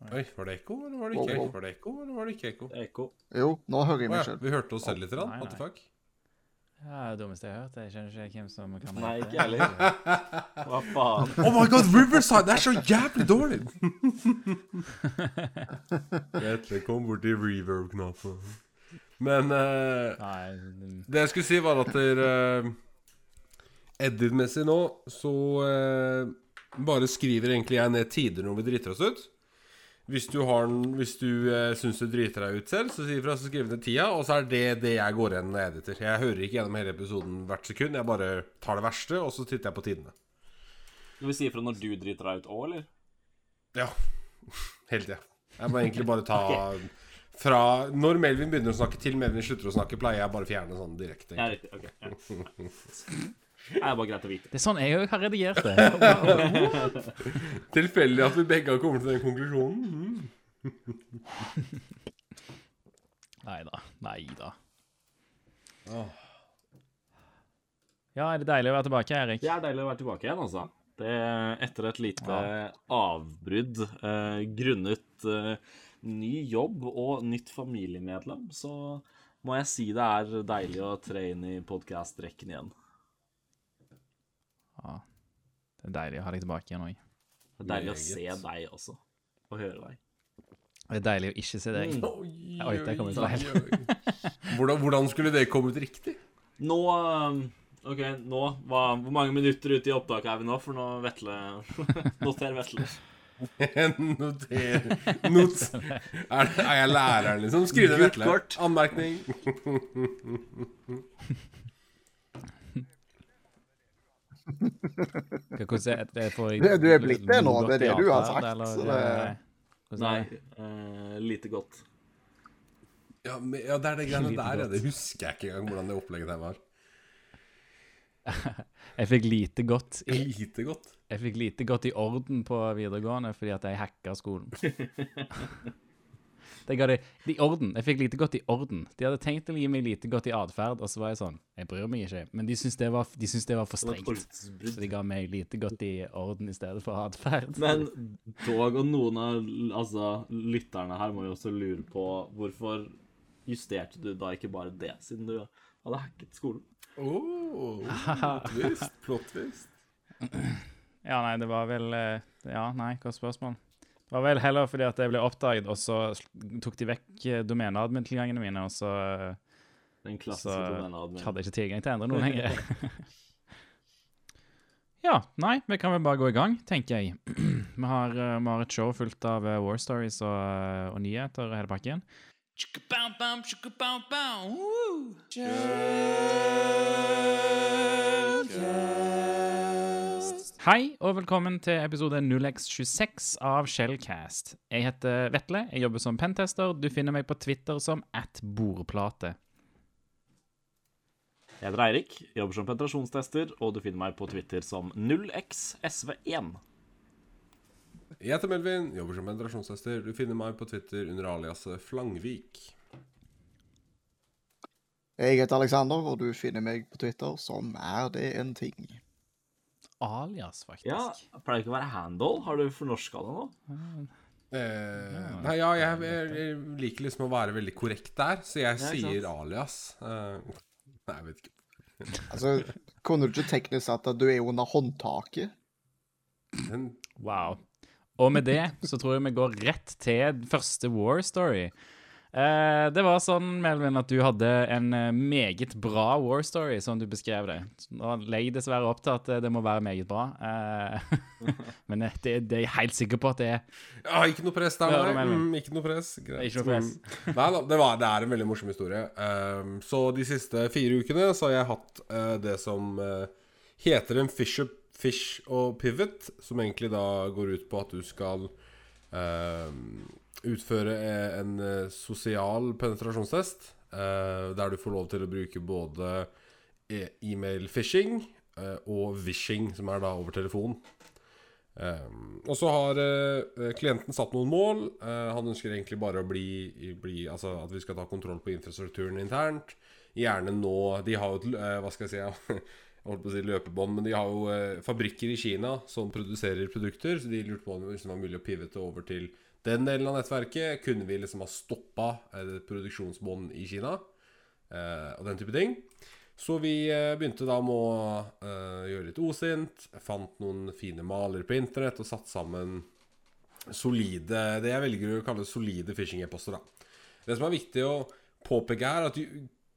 Oi, var det ekko, eller var det ikke? Wow, wow. Var det ekko, eller var det ikke ekko? Ekko. Jo, nå hører jeg meg ja, selv. vi hørte oss selv litt. Nei, What the fuck? Ja, det er det dummeste jeg har hørt. Jeg skjønner ikke hvem som kan Nei, ikke jeg heller. Hva faen? Oh my god, Riverside! Det er så jævlig dårlig! Vetle, kom bort til reverb-knappen. Men uh, Nei, det- det jeg skulle si, var at dere uh, Edit-messig nå, så uh, bare skriver egentlig jeg ned tider når vi driter oss ut. Hvis du, har hvis du eh, syns du driter deg ut selv, så si ifra, så skriver du ned tida. Og så er det det jeg går igjen når jeg editer. Jeg hører ikke gjennom hele episoden hvert sekund. Jeg bare tar det verste, og så titter jeg på tidene. Du vil si ifra når du driter deg ut òg, eller? Ja. Hele tida. Jeg må egentlig bare ta Fra når Melvin begynner å snakke til Melvin slutter å snakke, pleier jeg bare å fjerne sånn direkte. Ja, riktig. Ok. Ja. Det er bare greit å vite. Det er sånn jeg òg har redigert det. Tilfeldig at vi begge har kommet til den konklusjonen. Mm. Nei da. Nei da. Ja, er det deilig å være tilbake, Erik? Det er deilig å være tilbake igjen, altså. Det, etter et lite avbrudd eh, grunnet eh, ny jobb og nytt familiemedlem, så må jeg si det er deilig å tre inn i podkast-rekken igjen. Ja. Det er deilig å ha deg tilbake igjen òg. Det er deilig å se deg også, og høre deg. Det er deilig å ikke se deg. Oi, det kom ut feil. Hvordan, hvordan skulle det kommet riktig? Nå eh, OK, nå hva, Hvor mange minutter ute i opptaket er vi nå? For nå Vetle Noter Vetle. Noter not, er, er jeg læreren, liksom? Skriv det, Vetle. Anmerkning. Hva- Hvordan er det for jeg, du er blitt det nå, det er det du har sagt, eller- så det- Nei, uh, eh, lite godt. Ja, men, ja, det er det greiene Lite der. Godt. Det husker jeg ikke engang hvordan det opplegget der var. Jeg fikk lite godt i, Lite godt. jeg fikk lite godt i orden på videregående fordi at jeg hacka skolen. Det ga det i orden. Jeg fikk lite godt i orden. De hadde tenkt å gi meg lite godt i atferd, og så var jeg sånn Jeg bryr meg ikke. Men de syntes det var, de det var for Det var et strengt. Så de ga meg lite godt i orden i stedet for atferd. Men dog, og noen av altså, lytterne her må jo også lure på hvorfor justerte du da ikke bare det, siden du hadde hacket skolen? Oh, plott twist. Ja, nei, det var vel eh, Ja, nei, hva er spørsmål? Det var vel heller fordi at jeg ble oppdaget, og så tok de vekk eh, domeneadmin-tilgangene mine, og så, Den så klassiske domeneadmin. hadde jeg ikke tilgang til å endre noe lenger. ja, nei, vi kan vel bare gå i gang, tenker jeg. vi, har, eh, vi har et show fullt av eh, war stories og, og nyheter og hele pakken. Hei, og velkommen til episode 0x26 av Shellcast. Jeg heter Vetle, jeg jobber som pentester. Du finner meg på Twitter som at bordplate. Jeg heter Eirik, jobber som penetrasjonstester, og du finner meg på Twitter som 0xsv1. Jeg heter Melvin, jobber som penetrasjonstester. Du finner meg på Twitter under aliaset Flangvik. Jeg heter Alexander, og du finner meg på Twitter som Er det en ting? Alias, faktisk. Ja, pleier ikke å være handle? Har du fornorska det nå? Eh, nei, ja, jeg, jeg, jeg liker liksom å være veldig korrekt der, så jeg sier sant? alias. Eh, nei, jeg vet ikke. Altså, kunne du ikke teknisk sagt at du er under håndtaket? Wow. Og med det så tror jeg vi går rett til første war story. Eh, det var sånn, Melvin, at du hadde en eh, meget bra war story, som du beskrev det. Nå legger jeg dessverre opp til at eh, det må være meget bra. Eh, men det, det er jeg helt sikker på at det er. ja, ikke noe press der, nei. Mm, ikke noe press. Greit. Ikke noe press. Mm. Nei da, det, var, det er en veldig morsom historie. Um, så de siste fire ukene så har jeg hatt uh, det som heter en fish, up, fish og pivot, som egentlig da går ut på at du skal eh, utføre eh, en eh, sosial penetrasjonstest, eh, der du får lov til å bruke både e-mail-phishing og vishing, som er da over telefon. Og så har klienten satt noen mål. Han ønsker egentlig bare å bli, bli Altså at vi skal ta kontroll på infrastrukturen internt. Gjerne nå De har jo et, hva skal jeg si jeg holdt på å si løpebånd, men de har jo fabrikker i Kina som produserer produkter, så de lurte på om det liksom var mulig å pivote over til den delen av nettverket. Kunne vi liksom ha stoppa eh, produksjonsbånd i Kina? Eh, og den type ting. Så vi eh, begynte da med å gjøre litt osint. Fant noen fine malere på internett og satt sammen solide Det jeg velger å kalle solide phishing-e-poster. da. Det som er viktig å påpeke her, er at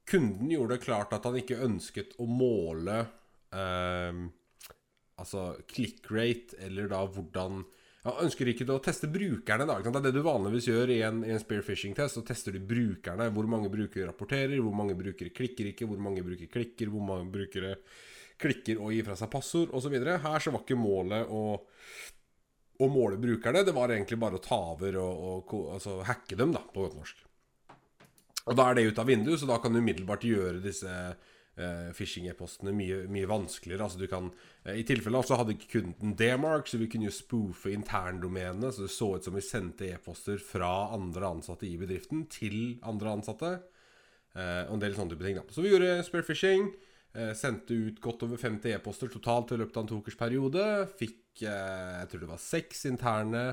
kunden gjorde det klart at han ikke ønsket å måle eh, Altså click rate, eller da hvordan Han ønsker ikke å teste brukerne. da. Det er det du vanligvis gjør i en, i en spear phishing-test. Så tester du brukerne. Hvor mange brukere rapporterer, hvor mange brukere klikker ikke, hvor mange brukere klikker, hvor mange brukere klikker og gir fra seg passord osv. Her så var ikke målet å å måle brukerne. Det var egentlig bare å ta over og, og altså, hacke dem, da, på godt norsk. Og da er det ut av vinduet, så da kan du umiddelbart gjøre disse phishing-e-postene mye, mye vanskeligere. Altså du kan eh, I tilfelle så hadde ikke kunden D-mark, så vi kunne jo spoofe interndomenet, så det så ut som vi sendte e-poster fra andre ansatte i bedriften til andre ansatte. Eh, og en del sånne type ting. da Så vi gjorde spare phishing. Eh, sendte ut godt over 50 e-poster totalt i løpet av en to ukers periode. Fikk eh, jeg tror det var seks interne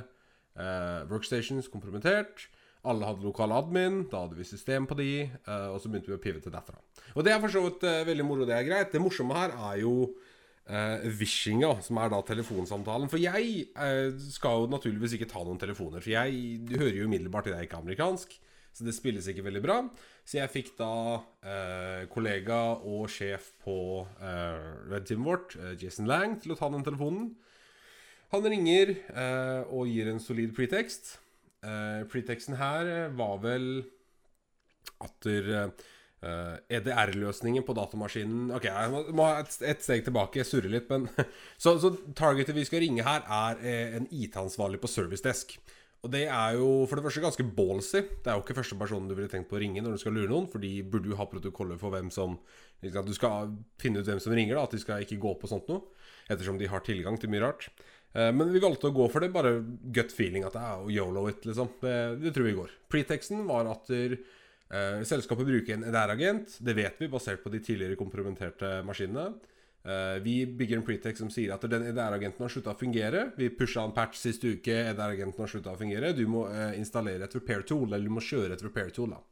eh, workstations kompromittert. Alle hadde lokal admin, da hadde vi system på de, eh, og så begynte vi å pivote derfra. Og det er for så vidt eh, veldig moro, det er greit. Det morsomme her er jo uh, vishinga, som er da telefonsamtalen. For jeg uh, skal jo naturligvis ikke ta noen telefoner, for jeg du hører jo umiddelbart at jeg ikke er amerikansk. Så det spilles ikke veldig bra. Så jeg fikk da eh, kollega og sjef på eh, Red Team vårt, Jason Lang, til å ta den telefonen. Han ringer eh, og gir en solid pretekst. Eh, preteksten her eh, var vel at der, eh, EDR-løsningen på datamaskinen Ok, jeg må, ha et, et steg tilbake. Jeg surrer litt, men Så, så targetet vi skal ringe her, er en IT-ansvarlig på Service Desk. Og det er jo for det første ganske ballsy. Det er jo ikke første personen du ville tenkt på å ringe når du skal lure noen, for de burde jo ha protokoller for hvem som liksom, At Du skal finne ut hvem som ringer, da, at de skal ikke gå på sånt noe. Ettersom de har tilgang til mye rart. Eh, Men vi valgte å gå for det, bare gut feeling. At det er å yolo it, liksom. Det, det tror vi går. Preteksten var at der, eh, selskapet bruker en EDR-agent. Det vet vi, basert på de tidligere kompromitterte maskinene. Eh, vi bygger en pretext som sier at den EDR-agenten har slutta å fungere. Vi pusha en patch sist uke, EDR-agenten har slutta å fungere. Du må eh, installere et repair tool, eller du må kjøre et repair tool. da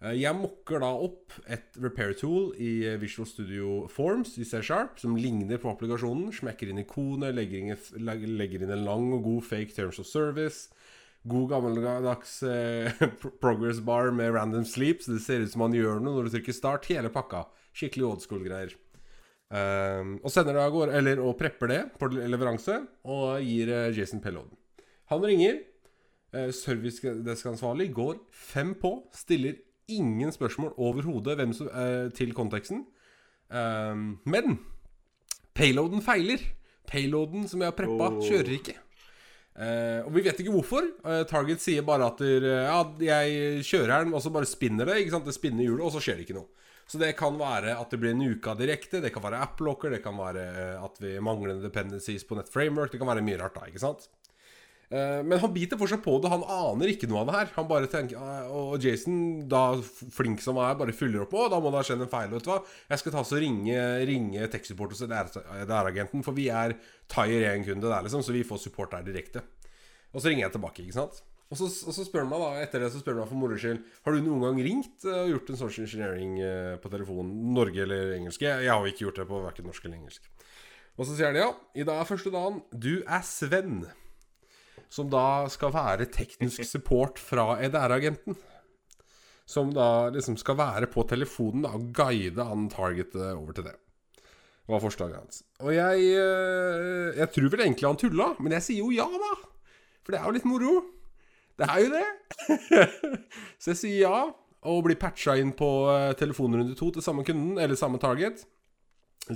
Jeg mokker da opp et repair tool i eh, Visual Studio Forms i C-sharp, som ligner på applikasjonen. Smekker inn ikonet, legger legger inn en lang og god fake terms of service. God gammeldags eh, progress bar med random sleep, så det ser ut som man gjør noe når du trykker start. Hele pakka. Skikkelig old school-greier. Um, og sender det av gårde, eller og prepper det på leveranse, og gir eh, Jason Pelloden. Han ringer. Eh, Servicedesk-ansvarlig går fem på, stiller ingen spørsmål overhodet eh, til konteksten. Um, men payloaden feiler. Payloaden som jeg har preppa, kjører ikke. Uh, og vi vet ikke hvorfor. Uh, Target sier bare at der, uh, ja, jeg kjører den, og så bare spinner det. Ikke sant? Det spinner hjulet, og så skjer det ikke noe. Så det kan være at det blir en uke direkte, det kan være app-locker, det kan være eh, at vi mangler dependencies på nettframework, det kan være mye rart da, ikke sant? Eh, Men han biter fortsatt på det, han aner ikke noe av det her. Han bare tenker, eh, Og Jason, da flink som han er, bare fyller opp på. Da må det ha skjedd en feil. vet du hva Jeg skal ta og ringe, ringe tech-support hos DR-agenten, for vi er Tyer 1-kunde der, liksom, så vi får support der direkte. Og så ringer jeg tilbake, ikke sant. Og så, og så spør han meg da, etter det så spør han meg for moro skyld Har du noen gang ringt eh, og gjort en social engineering eh, på telefonen, Norge eller engelsk? Jeg, har jo ikke gjort det på hverken norsk eller engelsk. Og så sier han ja, i dag er første dagen. Du er Sven som da skal være teknisk support fra EDR-agenten. Som da liksom skal være på telefonen da, og guide han targetet over til det. Var forslaget hans. Og jeg eh, Jeg tror vel egentlig han tulla, men jeg sier jo ja, da. For det er jo litt moro. Det er jo det. Så jeg sier ja, og blir patcha inn på eh, telefonrunde to til samme kunden, eller samme target.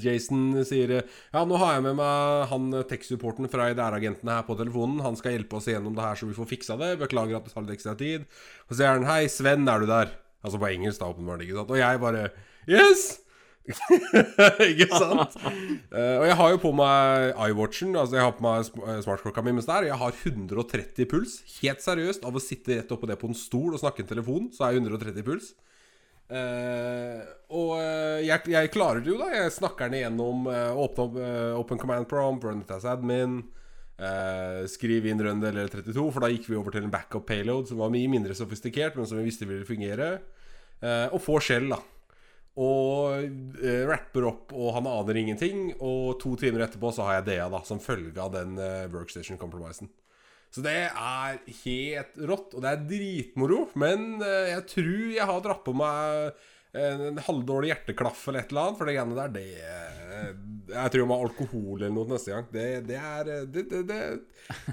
Jason sier Ja, nå har jeg med meg han tech-supporten fra IDR-agentene her på telefonen. Han skal hjelpe oss gjennom det her, så vi får fiksa det. Beklager at det tar litt ekstra tid. Og så sier han Hei, Sven, er du der? Altså på engelsk, da, åpenbart. ikke sant? Og jeg bare Yes! ikke sant? Uh, og jeg har jo på meg iWatchen. Altså jeg har på meg eh, smartklokka mi mens det er. Jeg har 130 puls. Helt seriøst, av å sitte rett oppå det på en stol og snakke en telefon, så er jeg 130 puls. Eh, og eh, jeg, jeg klarer det jo, da. Jeg snakker den igjennom. Uh, åpne opp eh, Open Command Prompt, run it as admin. Uh, skriv inn run eller 32, for da gikk vi over til en backup payload som var mye mindre sofistikert, men som vi visste ville fungere. Eh, og får skjell, da. Og eh, rapper opp, og han aner ingenting. Og to timer etterpå så har jeg DA, da, som følge av den eh, workstation compromisen. Så det er helt rått, og det er dritmoro. Men eh, jeg tror jeg har dratt på meg en halvdårlig hjerteklaff eller et eller annet. For det greiene der, det eh, Jeg tror jeg må ha alkohol eller noe neste gang. Det, det er eh, det, det, det,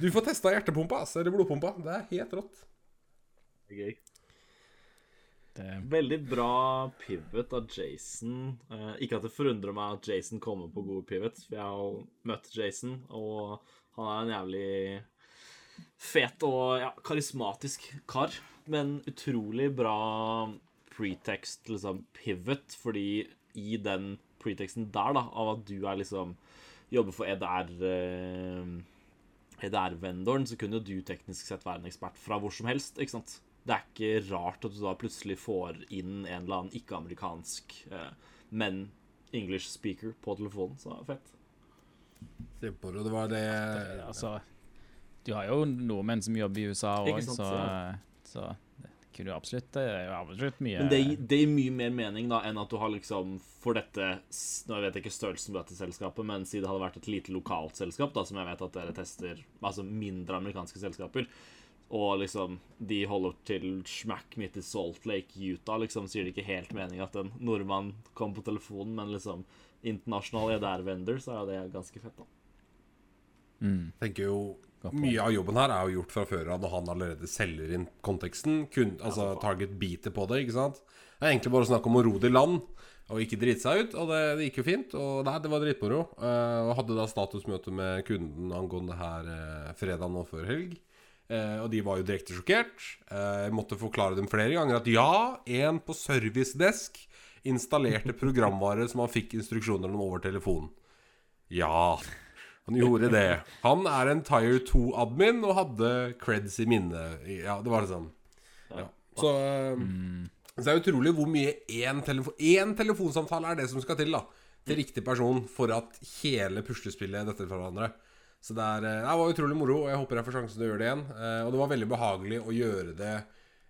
Du får testa hjertepumpa, altså. Eller blodpumpa. Det er helt rått. Det er gøy. Det, Veldig bra pivot av Jason. Eh, ikke at det forundrer meg at Jason kommer på gode pivots, for jeg har møtt Jason, og han er en jævlig fet og ja, karismatisk kar. Men utrolig bra pretext, liksom, pivot, fordi i den preteksten der, da, av at du er liksom Jobber for EDR eh, EDR-vendoren, så kunne jo du teknisk sett være en ekspert fra hvor som helst, ikke sant? Det er ikke rart at du da plutselig får inn en eller annen ikke-amerikansk, eh, men English speaker på telefonen. Så fett. Kjempemoro. Det var det altså Du har jo nordmenn som jobber i USA òg, så, ja. så det kunne jo absolutt, det er jo absolutt mye Men det, det gir mye mer mening da enn at du har liksom for dette Nå vet jeg ikke størrelsen på dette selskapet, men si det hadde vært et lite lokalt selskap, da, som jeg vet at dere tester, altså mindre amerikanske selskaper, og liksom de holder til smack midt i Salt Lake, Utah, liksom, så gir det ikke helt mening at en nordmann kom på telefonen, men liksom internasjonal EDR-vendor, så er det ganske fett, da. mm, tenker jo. Mye av jobben her er jo gjort fra før av når han allerede selger inn konteksten. Kun, altså target biter på det, ikke sant. Det er egentlig bare snakk om å ro det i land og ikke drite seg ut. Og det, det gikk jo fint. Og nei, det var dritmoro. Uh, og hadde da statusmøte med kunden angående her uh, fredag nå før helg. Uh, og de var jo direkte sjokkert. Uh, jeg måtte forklare dem flere ganger at ja, en på servicedesk installerte programvare som han fikk instruksjoner om over telefonen. Ja, han gjorde det. Han er en Tire 2-admin og hadde creds i minnet. Ja, det var liksom ja. Så, mm. så det er utrolig hvor mye én telefo én telefonsamtale er det som skal til da til riktig person for at hele puslespillet detter fra hverandre. Så det, er, eh, det var utrolig moro, og jeg håper jeg får sjansen til å gjøre det igjen. Eh, Og det var veldig behagelig å gjøre det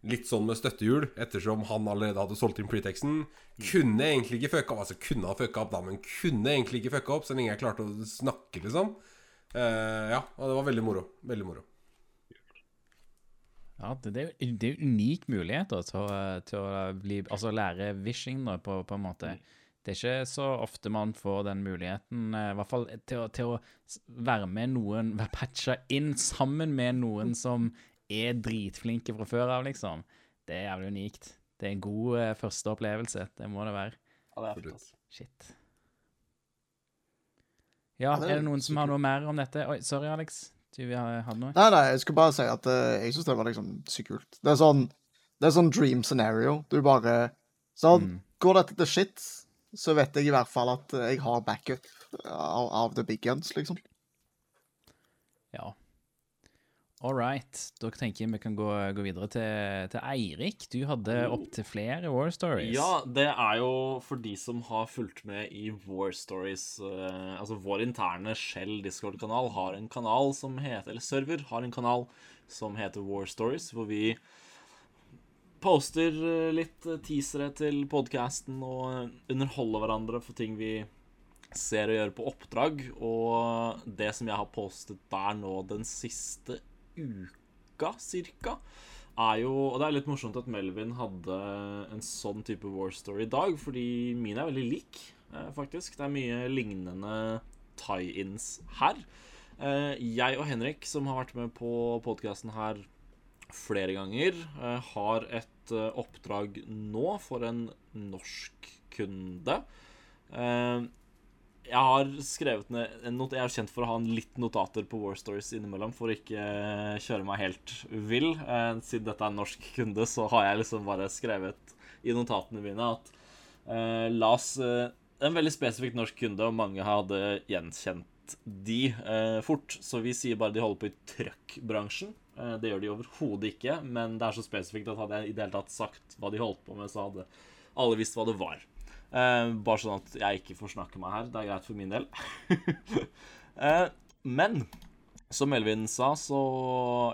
litt sånn med støttehjul, ettersom han allerede hadde solgt inn pretexten. Kunne egentlig ikke fucka opp, altså kunne ha fucka opp da, men kunne egentlig ikke fucka opp så lenge jeg klarte å snakke, liksom. Uh, ja, og det var veldig moro. Veldig moro. Ja, det, det, er jo- er unik mulighet da, til, å, til å bli, altså lære vishing da, på, på en måte. Det er ikke så ofte man får den muligheten, eh, i hvert fall til å, til å være med noen, være patcha inn sammen med noen som er dritflinke fra før av, liksom. Det er jævlig unikt. Det er en god eh, første opplevelse, det må det være. Ja, det er fint, altså. Shit. Ja, er det noen som har noe mer om dette? Oi, sorry, Alex. Du vi ha hadde noe? Nei, nei, jeg skulle bare si at eh, jeg syns det var liksom sykt kult. Det er sånn Det er sånn dream scenario. Du bare Sånn, Mm. går dette til shit, så vet jeg i hvert fall at eh, jeg har backup av, av the big guns, liksom. Ja. All right. Da tenker jeg vi kan gå, gå videre til, til Eirik. Du hadde opptil flere War Stories. Ja, det er jo for de som har fulgt med i War Stories eh, Altså vår interne Shell Discord-kanal har en kanal som heter Eller server har en kanal som heter War Stories, hvor vi poster eh, litt teasere til podcasten og eh, underholder hverandre for ting vi ser og gjør på oppdrag. Og det som jeg har postet der nå den siste uka, cirka, er jo Og det er litt morsomt at Melvin hadde en sånn type war story i dag, fordi mine er veldig lik, eh, faktisk. Det er mye lignende tie-ins her. Eh, Jeg og Henrik, som har vært med på podkasten her flere ganger, eh, har et oppdrag nå for en norsk kunde. Eh, Jeg har skrevet ned en not Jeg er kjent for å ha en litt notater på War Stories innimellom for å ikke eh, kjøre meg helt vill. Eh, Siden dette er en norsk kunde, så har jeg liksom bare skrevet i notatene mine at uh, Las oss eh, En veldig spesifikk norsk kunde, og mange hadde gjenkjent de uh, fort. Så vi sier bare de holder på i truckbransjen. Uh, det gjør de overhodet ikke, men det er så spesifikt at hadde jeg i det hele tatt sagt hva de holdt på med, så hadde alle visst hva det var. Eh, bare sånn at jeg ikke får snakke meg her. Det er greit for min del. uh, men som Melvin sa, så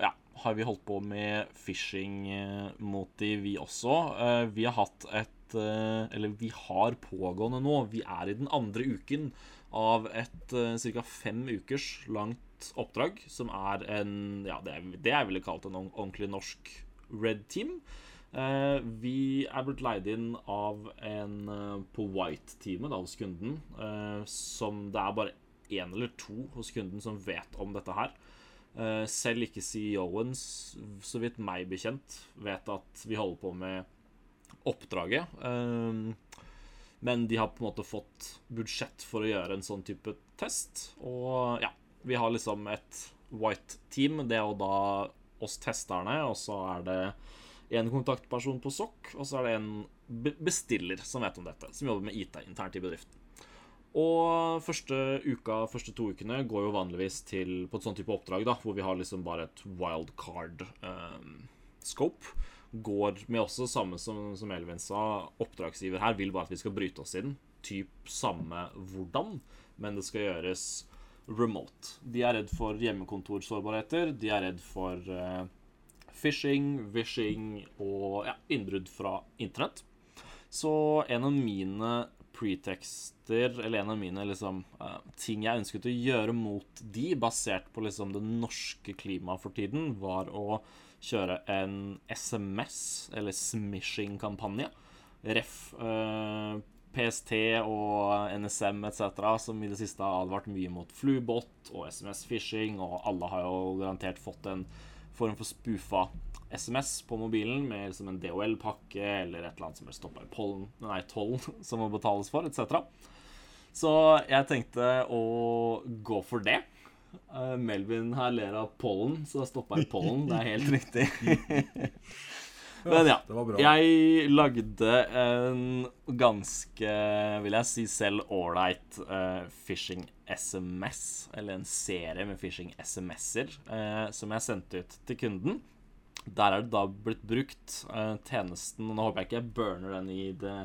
ja, har vi holdt på med phishing-motiv, vi også. Uh, vi har hatt et eh, Eller vi har pågående nå. Vi er i den andre uken av et uh, ca. fem ukers langt oppdrag, som er en Ja, det, det jeg ville kalt en ordentlig norsk red team. Uh, vi er blitt leid inn av en uh, på white-teamet hos kunden, som det er bare én eller to hos kunden som vet om dette her. selv ikke CEO-en, så vidt meg bekjent, vet at vi holder på med oppdraget. Uh, men de har på en måte fått budsjett for å gjøre en sånn type test. Og ja, vi har liksom et white team. Det er jo da oss testerne, og så er det en kontaktperson på SOK, og så er det en bestiller som vet om dette, som jobber med IT internt i bedriften. Og første uka, første to ukene går jo vanligvis til på et sånt type oppdrag, da, hvor vi har liksom bare et wildcard um, scope går med også samme som, som Elvin sa. Oppdragsgiver her vil bare at vi skal bryte oss inn. Typ samme hvordan, men det skal gjøres remote. De er redd for hjemmekontorsårbarheter. De er redd for uh, phishing, vishing og ja, innbrudd fra internett. Så en av mine pretekster, eller en av mine liksom, uh, ting jeg ønsket å gjøre mot de, basert på liksom det norske klimaet for tiden, var å kjøre en SMS, eller smishing-kampanje. Ref. Eh, PST og NSM etc., som i det siste har advart mye mot flubot og SMS-fishing, og alle har jo garantert fått en form for spoofa SMS på mobilen med liksom en DHL-pakke eller et eller annet som er stoppa i pollen, nei, tollen som må betales for, etc. Så jeg tenkte å gå for det. Uh, Melvin her ler av pollen, så da stoppa jeg pollen. Det er helt riktig. Men ja. Jeg lagde en ganske, vil jeg si selv, ålreit uh, phishing SMS. Eller en serie med phishing SMS-er uh, som jeg sendte ut til kunden. Der er det da blitt brukt uh, tjenesten Nå håper jeg ikke jeg burner den i det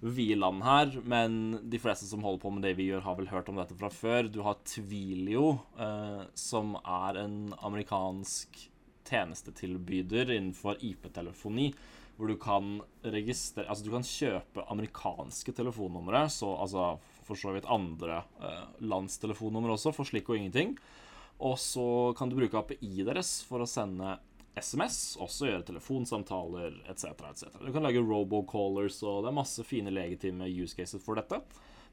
vi-land her, men de fleste som holder på med det vi gjør, har vel hørt om dette fra før. Du har Twilio, eh, som er en amerikansk tjenestetilbyder innenfor IP-telefoni, hvor du kan registrere Altså, du kan kjøpe amerikanske telefonnumre, så altså for så vidt andre eh, lands telefonnumre også, for slik og ingenting. Og så kan du bruke API deres for å sende SMS, også gjøre telefonsamtaler etc. etc. Du kan lage robocallers, og det er masse fine legitime use cases for dette.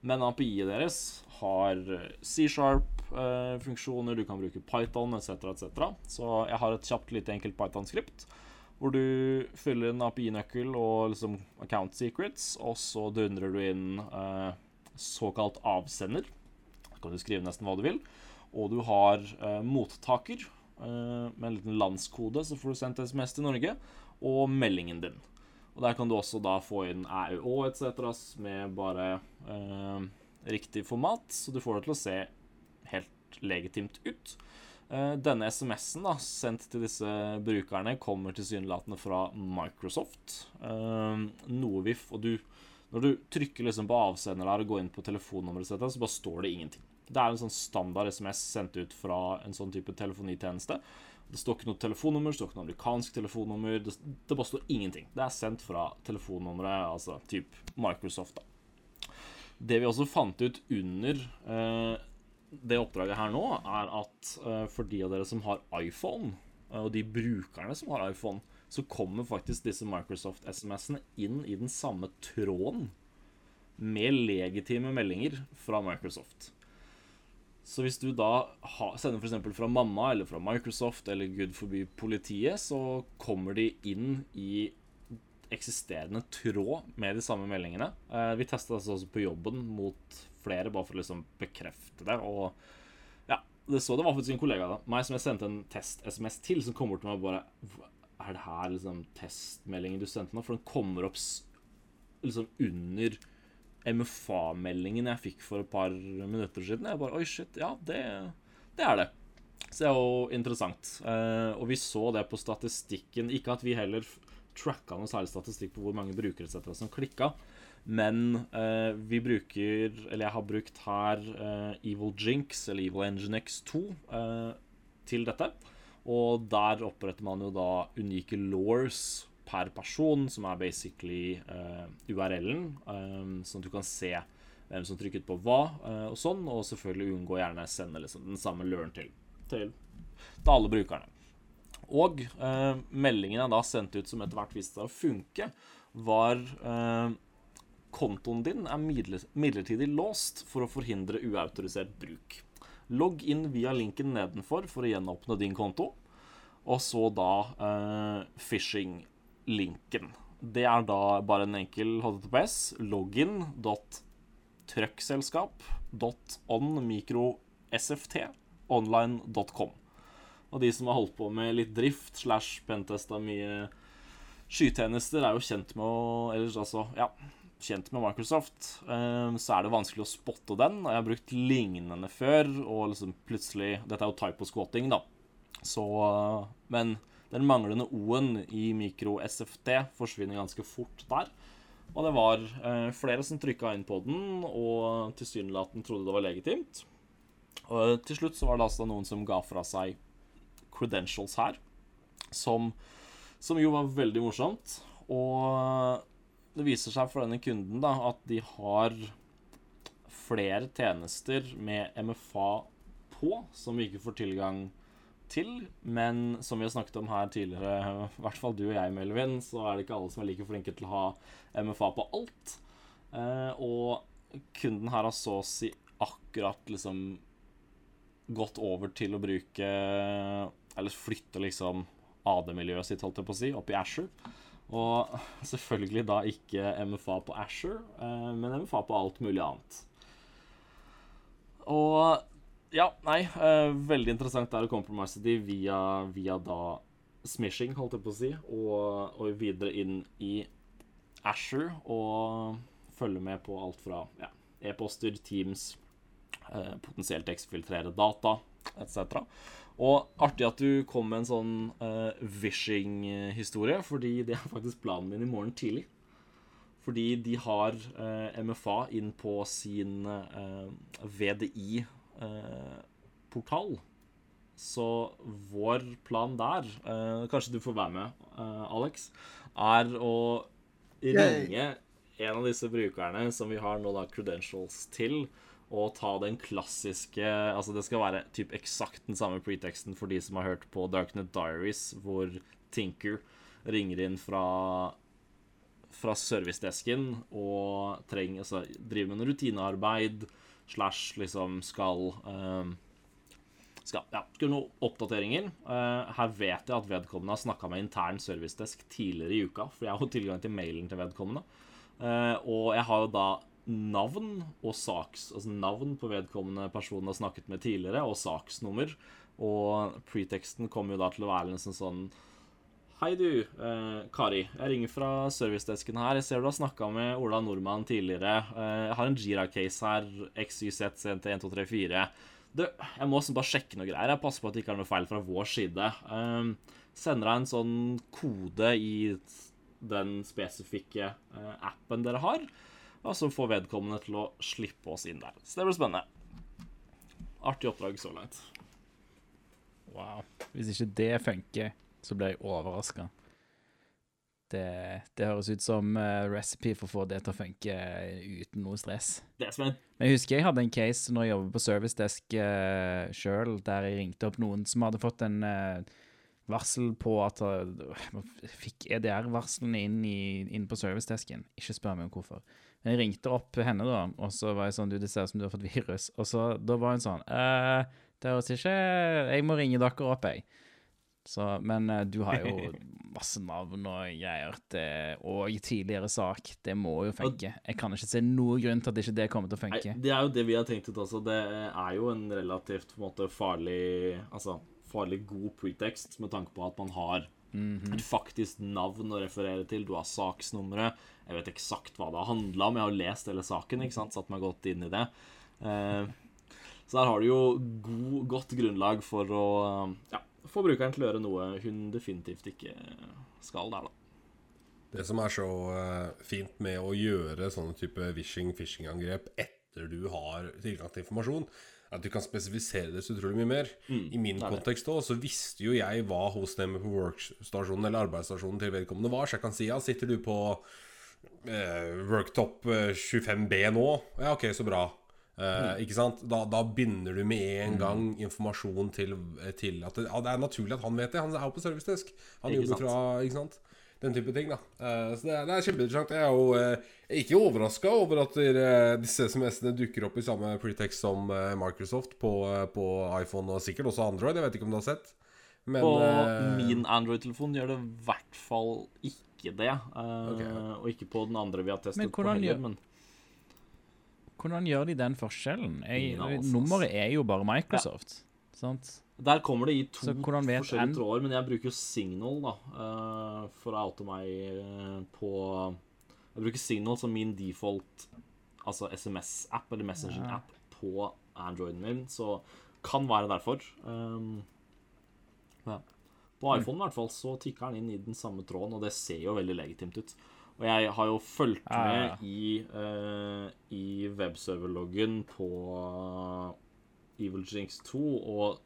Men API-et deres har C-sharp-funksjoner, eh, du kan bruke Python etc. etc. Så jeg har et kjapt, lite enkelt Python-skript hvor du fyller en API-nøkkel og liksom account secrets, og så dundrer du inn eh, såkalt avsender. Da kan du skrive nesten hva du vil. Og du har eh, mottaker, Eh, med en liten landskode, så får du sendt SMS til Norge, og meldingen din. Og Der kan du også da få inn AUO etc. med bare eh, riktig format, så du får det til å se helt legitimt ut. Eh, denne SMS-en da, sendt til disse brukerne kommer tilsynelatende fra Microsoft. Eh, noe vi og du, Når du trykker liksom på avsender der og går inn på telefonnummeret, så bare står det ingenting. Det er en sånn standard SMS sendt ut fra en sånn type telefonitjeneste. Det står ikke noe telefonnummer, det står ikke noe amerikansk telefonnummer. Det, det bare står ingenting. Det er sendt fra telefonnummeret, altså type Microsoft, da. Det vi også fant ut under eh, det oppdraget her nå, er at eh, for de av dere som har iPhone, eh, og de brukerne som har iPhone, så kommer faktisk disse Microsoft-SMS-ene inn i den samme tråden med legitime meldinger fra Microsoft. Så hvis du da sender f.eks. fra mamma eller fra Microsoft eller gud forby politiet, så kommer de inn i eksisterende tråd med de samme meldingene. Eh, vi testa det også på jobben mot flere, bare for å liksom bekrefte det. Og ja, det så det var faktisk en kollega da, meg som jeg sendte en test-SMS til, som kom bort til meg og bare Er det her liksom testmeldingen du sendte nå? For den kommer opp liksom under MFA-meldingen jeg fikk for et par minutter siden. Jeg bare Oi, shit. Ja, det, det er det. Så det er jo interessant. Eh, og vi så det på statistikken. Ikke at vi heller tracka noe særlig statistikk på hvor mange brukere etc. som klikka. Men eh, vi bruker, eller jeg har brukt her, eh, Evil Jinx, eller Evil Engine X2, eh, til dette. Og der oppretter man jo da unike laws per person, som er basically uh, URL-en, um, sånn at du kan se hvem som trykket på hva, uh, og sånn, og selvfølgelig unngå gjerne å sende liksom, den samme løren til, til, til alle brukerne. Og uh, meldingen jeg da sendte ut som etter hvert viste seg å funke, var eh, kontoen din er midlertidig låst for å forhindre uautorisert bruk. Logg inn via linken nedenfor for å gjenåpne din konto, og så da eh, phishing-linken. Det er da bare en enkel HTTPS. login.truckselskap.onmicrosft.online.com. Og de som har holdt på med litt drift slash pentesta mye skytjenester, er jo kjent med å Eller altså, ja kjent med Microsoft, eh, så er det vanskelig å spotte den. Og jeg har brukt lignende før, og liksom plutselig Dette er jo typo-squatting, da. Så eh, Men den manglende O-en i mikro-SFT forsvinner ganske fort der. Og det var eh, flere som trykka inn på den, og tilsynelatende trodde det var legitimt. Og til slutt så var det altså noen som ga fra seg credentials her, som, som jo var veldig morsomt. Og det viser seg for denne kunden da, at de har flere tjenester med MFA på som vi ikke får tilgang til. Men som vi har snakket om her tidligere, i hvert fall du og jeg, Melvin, så er det ikke alle som er like flinke til å ha MFA på alt. Eh, og kunden her har så å si akkurat liksom gått over til å bruke Eller flytte liksom AD-miljøet sitt, holdt jeg på å si, opp i Asher. Og selvfølgelig da ikke MFA på Asher, eh, men MFA på alt mulig annet. Og ja, nei, Uh, veldig interessant det er å compromise de via, via da smishing, holdt jeg på å si, og, og, videre inn i Asher og følge med på alt fra ja, e-poster, Teams, eh, potensielt eksfiltrere data etc. Og artig at du kom med en sånn uh, vishing-historie, fordi det er faktisk planen min i morgen tidlig. Fordi de har eh, MFA inn på sin uh, eh, VDI-portal. Så vår plan der, kanskje du får være med, Alex, er å ringe en av disse brukerne som vi har nå da credentials til og ta den klassiske Altså, det skal være typ eksakt den samme preteksten for de som har hørt på Darknet Diaries, hvor Tinker ringer inn fra fra servicedesken og trenger Altså driver med noe rutinearbeid slash liksom skal um, skal ja, skulle noen oppdateringer. Uh, her vet jeg at vedkommende har snakka med intern servicedesk tidligere i uka, for jeg har jo tilgang til mailen til vedkommende. Uh, og jeg har jo da navn og saks Altså navn på vedkommende personen har snakket med tidligere, og saksnummer. Og preteksten kommer jo da til å være nesten sånn Hei, du, eh, Kari. Jeg ringer fra servicedesken her. Jeg ser du har snakka med Ola Nordmann tidligere. Eh, jeg har en Jira-case her. XYZCNT1234. Du, jeg må bare sjekke noe greier. Jeg passer på at det ikke er noe feil fra vår side. Eh, sender deg en sånn kode i den spesifikke eh, appen dere har og så får vedkommende til å slippe oss inn der. Så det blir spennende. Artig oppdrag så langt. Wow. Hvis ikke det funker, så ble jeg overraska. Det, det, høres ut som uh, recipe for å få det til å funke uh, uten noe stress. Det er... Men jeg husker jeg hadde en case når jeg jobbet på servicedesk uh, sjøl, der jeg ringte opp noen som hadde fått en uh, varsel på at uh, Fikk EDR-varslene inn, inn på servicedesken. Ikke spør meg om hvorfor. Men Jeg ringte opp henne, da, og så var jeg sånn Du, det ser ut som du har fått virus. Og så da var hun sånn uh, Det høres ikke Jeg må ringe dere opp, jeg. Så, men eh, du har jo masse navn og greier. Det, og tidligere sak. Det må jo funke. Jeg kan ikke se noen grunn til at ikke det kommer til å funke. Nei, det er jo det vi har tenkt ut også. Det er jo en relativt på en måte farlig Altså farlig god pretext med tanke på at man har mm -hmm. et faktisk navn å referere til. Du har saksnummeret. Jeg vet eksakt hva det har handla om. Jeg har lest hele saken, ikke sant? satt meg godt inn i det. Eh, så der har du jo god, godt grunnlag for å ja, få brukeren til å gjøre noe hun definitivt ikke skal der, da. Det som er så eh, fint med å gjøre sånne type wishing phishing-angrep etter du har tilgang til informasjon, er at du kan spesifisere det så utrolig mye mer. I min kontekst også, så visste jo jeg hva hostname på workstasjonen eller arbeidsstasjonen til vedkommende var, så jeg kan si ja, sitter du på eh, worktop eh, 25B nå? Ja, ok, så bra. Eh, Ikke sant? Da, da binder du med en gang informasjon til, til at det, ja, det er naturlig at han vet det. Han er jo på servicedesk. Han Ikke jobber sant? fra Ikke sant? Den type ting, da. uh, så det er, det er kjempeinteressant. Jeg er jo uh, ikke overraska over at dere, disse SMS-ene dukker opp i samme pretext som Microsoft på, på iPhone og sikkert også Android. Jeg vet ikke om du har sett. Men På min Android-telefon gjør det i hvert fall ikke det. eh, Ok. Og ikke på den andre vi har testet Men på heller. gjør- Men Hvordan gjør de den forskjellen? Jeg, nummeret er jo bare Microsoft. Sant? der kommer det i to forskjellige en- tråder. Men jeg bruker jo Signal da, eh, for å oute meg eh, på Jeg bruker Signal som min default altså SMS-app eller messaging-app på Androiden min, så kan være derfor. Um, ja. På iPhone i hvert fall så tikker den inn i den samme tråden, og det ser jo veldig legitimt ut. Og jeg har jo fulgt Ja, ja, ja. med i, uh, i webserverloggen på Evil Jinx 2, og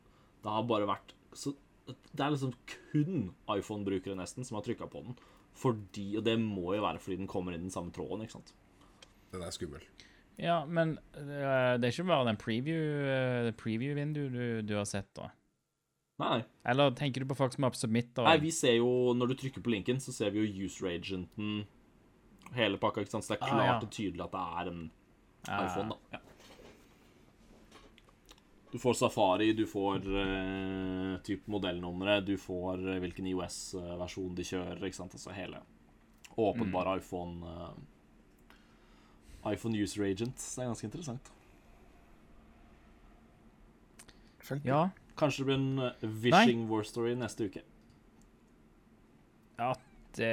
det har bare vært så Det er liksom kun iPhone-brukere nesten som har trykka på den. Fordi, Og det må jo være fordi den kommer inn den samme tråden, ikke sant. Den er skummel. Ja, men uh, det er ikke bare den preview-vinduet uh, preview-vinduet du, du har sett, da? Nei, nei. Eller tenker du på folk som har submitter? Nei, vi ser jo, når du trykker på linken, så ser vi jo user agenten, hele pakka, ikke sant? Så det er Ah, klart ja. og tydelig at det er en Ja. iPhone, da. Ja. Du får Safari, du får uh, typ modellnummeret, du får eh, hvilken IOS-versjon de kjører, ikke sant? Altså hele åpenbare iPhone uh, iPhone user agent. Det er ganske interessant. Ja. Kanskje det blir en eh, Wishing War Story neste uke. ja det,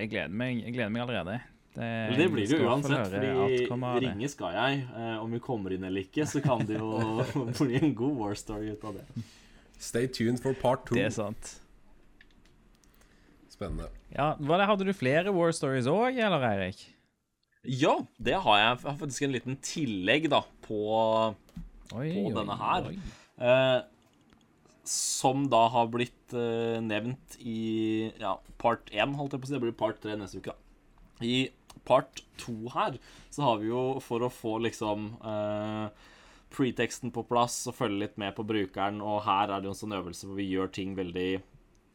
jeg gleder meg Jeg gleder meg allerede. Det, det blir det jo uansett, fordi ringe skal jeg. Eh, om vi kommer inn eller ikke, så kan det jo bli en god war story ut av det. Stay tuned for part two. Det er sant. Spennende. Ja, var det, Hadde du flere war stories òg, eller, Eirik? Ja, det har jeg. Jeg har faktisk en liten tillegg da på Oi, På oi, denne her. eh, Som da har blitt eh, nevnt i ja, part 1, holdt jeg på å si. Det blir part 3 neste uke. da. I part 2 her så har vi jo, for å få liksom eh, preteksten på plass og følge litt med på brukeren, og her er det jo en sånn øvelse hvor vi gjør ting veldig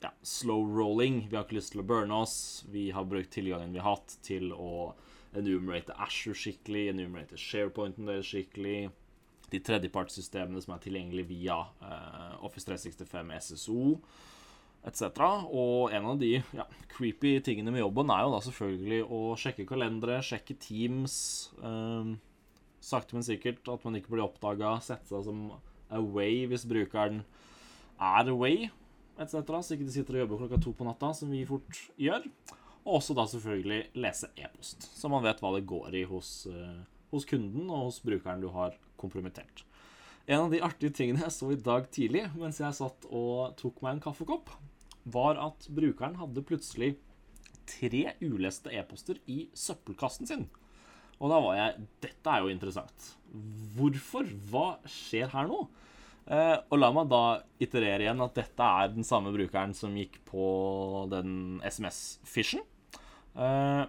ja, slow rolling. Vi har ikke lyst til å burne oss. Vi har brukt tilgangen vi har hatt til å enumerate Asher skikkelig, enumerate SharePointen deres skikkelig de tredjepartssystemene som er tilgjengelige via eh, Office 365 SSO etc. Og en av de ja, creepy tingene med jobben er jo da selvfølgelig å sjekke kalendere, sjekke Teams. eh, sakte, men sikkert at man ikke blir oppdaga. Sette seg som away hvis brukeren er away, etc. Så ikke de sitter og jobber klokka to på natta, som vi fort gjør. Og også da selvfølgelig lese e-post, så man vet hva det går i hos, eh, hos kunden og hos brukeren du har kompromittert. En av de artige tingene jeg så i dag tidlig mens jeg satt og tok meg en kaffekopp, var at brukeren hadde plutselig tre uleste e-poster i søppelkassen sin. Og da var jeg Dette er jo interessant. Hvorfor? Hva skjer her nå? Eh, og la meg da iterere igjen at dette er den samme brukeren som gikk på den SMS-fishen. Eh,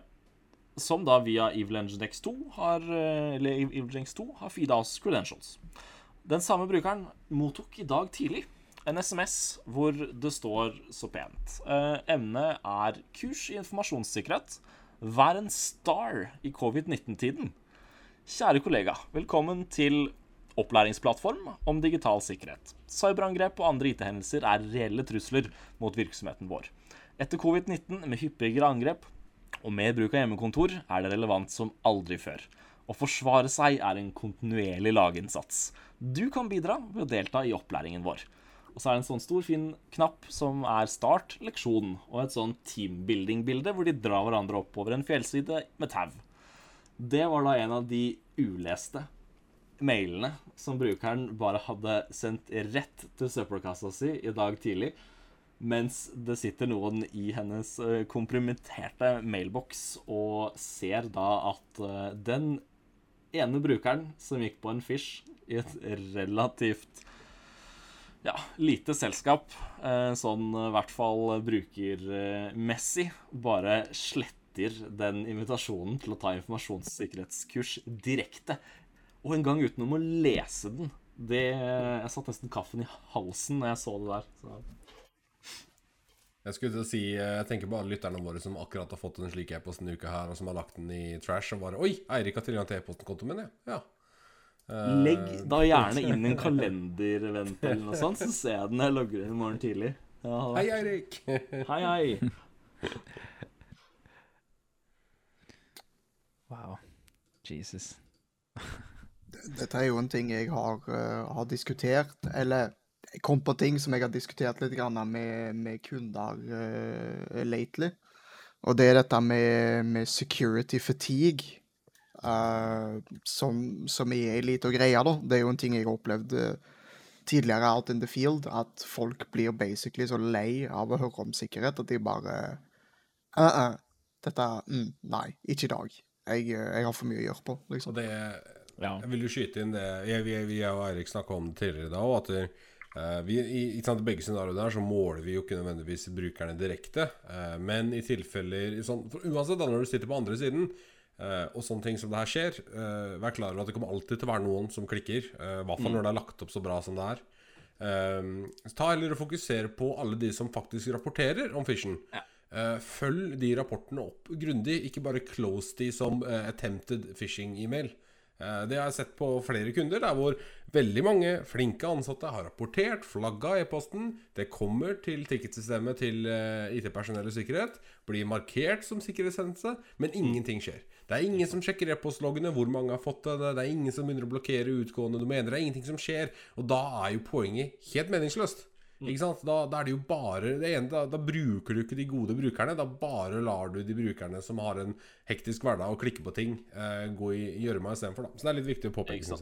som da via Evil Engine X2 har, eh, eller har feeda oss credentials. Den samme brukeren mottok i dag tidlig en SMS hvor det står så pent. Eh, emnet er kurs i informasjonssikkerhet. Vær en star i covid-19-tiden. Kjære kollega, velkommen til opplæringsplattform om digital sikkerhet. Cyberangrep og andre IT-hendelser er reelle trusler mot virksomheten vår. Etter covid-19 med hyppigere angrep og mer bruk av hjemmekontor er det relevant som aldri før. Å forsvare seg er en kontinuerlig laginnsats. Du kan bidra ved å delta i opplæringen vår. Og så er det en sånn stor, fin knapp som er start leksjon, og et sånn teambuilding-bilde hvor de drar hverandre oppover en fjellside med tau. Det var da en av de uleste mailene som brukeren bare hadde sendt rett til søppelkassa si i dag tidlig. mens det sitter noen i hennes komprimenterte kompromitterte mailboks og ser da at eh, den ene brukeren som gikk på en fish i et relativt ja, lite selskap, eh, sånn i hvert fall brukermessig, bare sletter den invitasjonen til å ta informasjonssikkerhetskurs direkte. Og en gang utenom å lese den. Det, jeg satt nesten kaffen i halsen når jeg så det der. Så. Jeg skulle til å si eh, Jeg tenker på alle lytterne våre som akkurat har fått en slik e-post denne uka her, og som har lagt den i trash, og bare Oi, Eirik har tilgang til e-postkontoen min, ja. ja. Eh, Legg da gjerne inn en kalendervent eller noe sånt, så ser jeg den jeg logger inn i morgen tidlig. Ja, Hei, Eirik! hei, hei. Wow. Jesus. Dette er jo en ting jeg har, uh, har diskutert, eller jeg kom på ting som jeg har diskutert litt grann med, med kunder uh, lately. Og det er dette med, med security fatigue, uh, som, som er ei lita greie, da. Det er jo en ting jeg har opplevd eh, tidligere out in the field, at folk blir basically så lei av å høre om sikkerhet at de bare «Uh, uh, Dette mm, Nei, ikke i dag. Jeg, jeg har for mye å gjøre på, liksom. Og det Jeg vil jo skyte inn det vi, vi og Eirik snakka om det tidligere da òg, at eh, vi, i, i sant, begge scenarioene her så måler vi jo ikke nødvendigvis brukerne direkte. Uh, men i tilfeller i sånn, Uansett, da når du sitter på andre siden, uh, og sånne ting som det her skjer, vær klar over at det kommer alltid til å være noen som klikker. I hvert fall når det er lagt opp så bra som det er. Ta heller og fokusere på alle de som faktisk rapporterer om fishen. Eh, følg de rapportene opp grundig, ikke bare close de som attempted phishing-email. Eh, det har jeg sett på flere kunder, der hvor veldig mange flinke ansatte har rapportert, flagga e-posten. Det kommer til ticketsystemet til eh, IT-personell og sikkerhet, blir markert som sikkerhetshendelse, men ingenting skjer. Det er ingen som sjekker e-postloggene, hvor mange har fått det, det er ingen som begynner å blokkere utgående domener, det er ingenting som skjer. Og da er jo poenget helt meningsløst. Ikke sant? Da, da er det jo bare det ene, da, da bruker du ikke de gode brukerne. Da bare lar du de brukerne som har en hektisk hverdag og klikke på ting, eh, gå i gjørma istedenfor. Så det er litt viktig å påpeke.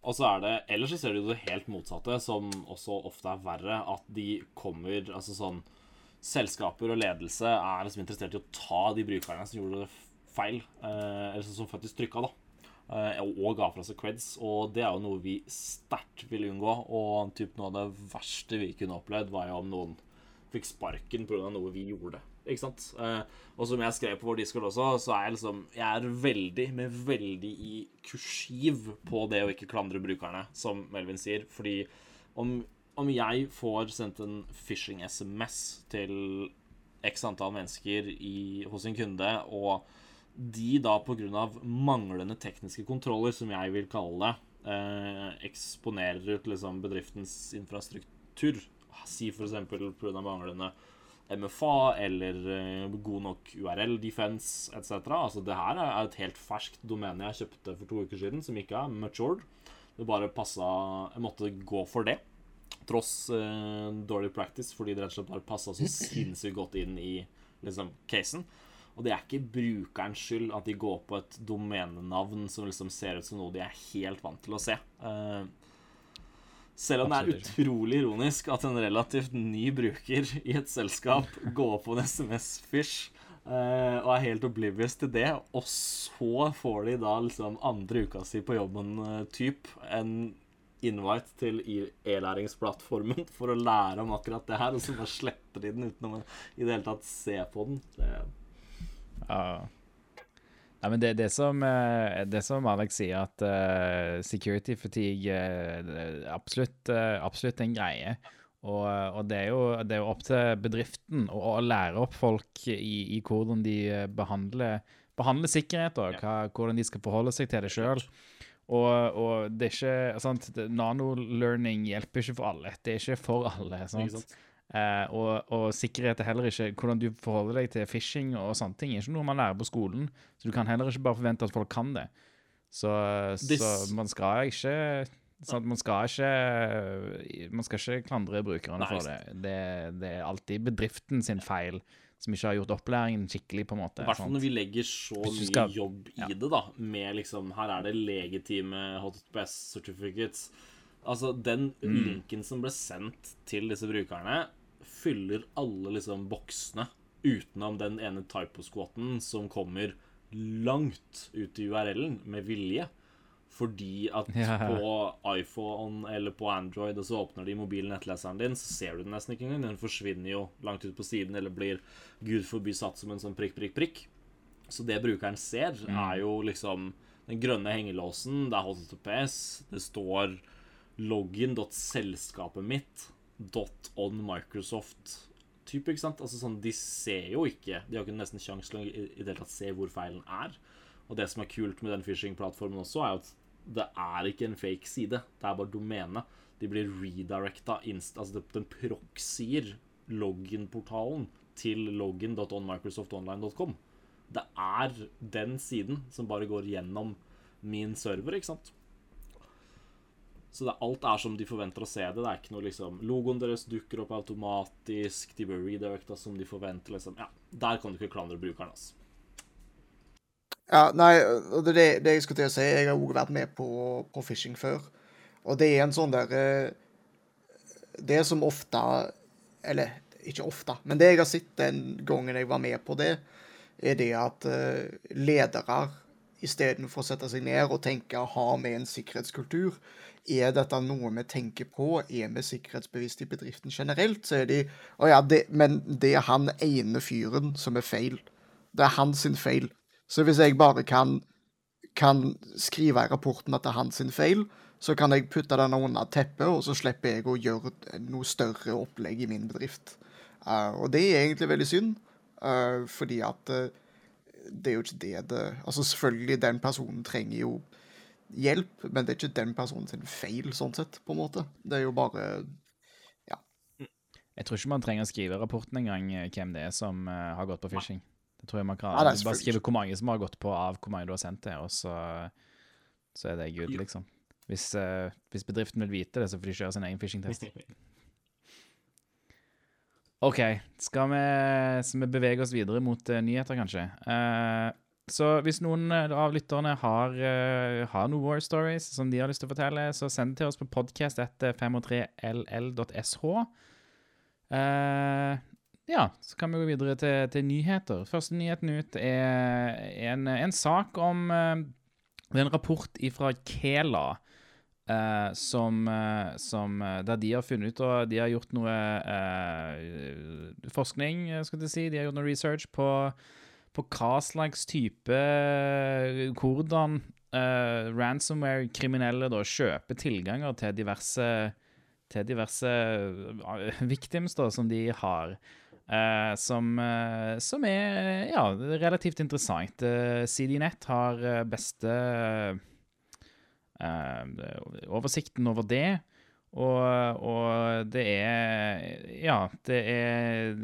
Og så er det, Ellers så ser du det helt motsatte, som også ofte er verre. At de kommer Altså sånn Selskaper og ledelse er liksom interessert i å ta de brukerne som gjorde det feil, eh, eller som faktisk trykka, da. Eh, og ga fra seg creds. Og det er jo noe vi sterkt vil unngå. Og typ noe av det verste vi kunne opplevd, var jo om noen fikk sparken pga. noe vi gjorde. Ikke sant? Eh, og som jeg skrev på vår Discord også, så er jeg liksom Jeg er veldig, med veldig i kursiv på det å ikke klandre brukerne, som Melvin sier. Fordi om, om jeg får sendt en phishing-SMS til x antall mennesker i, hos en kunde, og de da pga. manglende tekniske kontroller, som jeg vil kalle det, eh, eksponerer ut liksom bedriftens infrastruktur, si f.eks. pga. manglende MFA eller eh, god nok URL-defense etc. Altså, det her er et helt ferskt domene jeg kjøpte for to uker siden, som ikke er matured. Det bare passa Jeg måtte gå for det. Tross eh, dårlig practice, fordi det rett og slett bare passa så sinnssykt godt inn i liksom, casen. Og det er ikke brukerens skyld at de går på et domenenavn som liksom ser ut som noe de er helt vant til å se. Eh, selv om det er utrolig ironisk at en relativt ny bruker i et selskap går på en SMS-fish eh, og er helt oblivious til det, og så får de da liksom andre uka si på jobben-typ en invite til e-læringsplattformen for å lære om akkurat det her, og så bare sletter de den uten å i det hele tatt se på den. Det, Ja. Nei, men det, det, som, eh, det som Alex sier, at eh, security fatigue er absolutt, absolutt en greie. Og, og det, er jo, det er jo opp til bedriften å, å lære opp folk i, i hvordan de eh, behandler, behandler sikkerhet, og hva, hvordan de skal forholde seg til det sjøl. Og, og det er ikke sant, Nano-learning hjelper ikke for alle. Det er ikke for alle. sant? Eh, og, og sikkerhet er heller ikke Hvordan du forholder deg til phishing og sånne ting, er ikke noe man lærer på skolen. Så du kan heller ikke bare forvente at folk kan det. Så, så man skal ikke sånn Man skal ikke Man skal ikke klandre brukerne for det. det. Det er alltid bedriften sin feil som ikke har gjort opplæringen skikkelig, på en måte. I hvert fall når vi legger så mye skal- jobb i ja. det, da. Med liksom Her er det legitime HTTPS certificates. Altså, den Mm. linken som ble sendt til disse brukerne, fyller alle liksom boksene utenom den ene typo-squatten som kommer langt ut i URL-en med vilje. Fordi at Ja. på iPhone eller på Android, og så åpner de mobilen nettleseren din, så ser du den nesten ikke engang. Den forsvinner jo langt ut på siden, eller blir gud forby satt som en sånn prikk, prikk, prikk. Så det brukeren ser, er jo liksom den grønne hengelåsen, det er HTTPS, det står login.selskapet mitt dot on Microsoft type, ikke sant? Altså sånn, De ser jo ikke De har ikke nesten sjanse til å i det hele tatt se hvor feilen er. Og det som er kult med den phishing-plattformen også, er at det er ikke en fake side. Det er bare domene. De blir redirecta. Altså den proxier login-portalen til login.onmicrosoftonline.com. Det er den siden som bare går gjennom min server, ikke sant? Så det, alt er som de forventer å se det. Det er ikke noe liksom Logoen deres dukker opp automatisk, de blir redirecta som de forventer, liksom. Ja, der kan du ikke klandre brukeren, altså. Ja, nei, det det jeg skulle til å si. Jeg har òg vært med på, på phishing før. Og det er en sånn der eh, Det som ofte Eller ikke ofte, men det jeg har sett den gangen jeg var med på det, er det at eh, ledere istedenfor å sette seg ned og tenke har vi en sikkerhetskultur, er dette noe vi tenker på, er vi sikkerhetsbevisste i bedriften generelt, så er de Å ja, det, men det er han ene fyren som er feil. Det er hans feil. Så hvis jeg bare kan, kan skrive i rapporten at det er hans feil, så kan jeg putte den under teppet, og så slipper jeg å gjøre noe større opplegg i min bedrift. Uh, og det er egentlig veldig synd, uh, fordi at uh, det er jo ikke det det Altså selvfølgelig, den personen trenger jo hjelp, men det er ikke den personen sin feil, sånn sett, på en måte. Det er jo bare ja. Jeg tror ikke man trenger å skrive rapporten engang eh, hvem det er som uh, har gått på phishing. Det tror jeg man kan er Bare skrive hvor mange som har gått på av hvor mange du har sendt det, og så, så er det good, liksom. Hvis, uh, hvis bedriften vil vite det, så får de kjøre sin egen phishing-test. OK, skal vi, skal vi bevege oss videre mot uh, nyheter, kanskje? Eh, så hvis noen eh, av lytterne har, uh, har noen war stories som de har lyst til å fortelle, så send det til oss på podcast etter 53ll.sh. Uh, ja, så kan vi gå videre til, til nyheter. Første nyheten ut er en, en sak om uh, Det er en rapport fra Kela. Uh, som, uh, som eh, Der de har funnet ut og De har gjort noe eh, forskning, eh, skal jeg si. De har gjort noe research på, på hva slags type Hvordan uh, ransomware-kriminelle da kjøper tilganger til diverse til diverse eh, victims da, som de har. Uh, som, uh, som er ja, relativt interessant. Uh, CDNet har eh, beste eh, oversikten over det. Og, og det er Ja, det er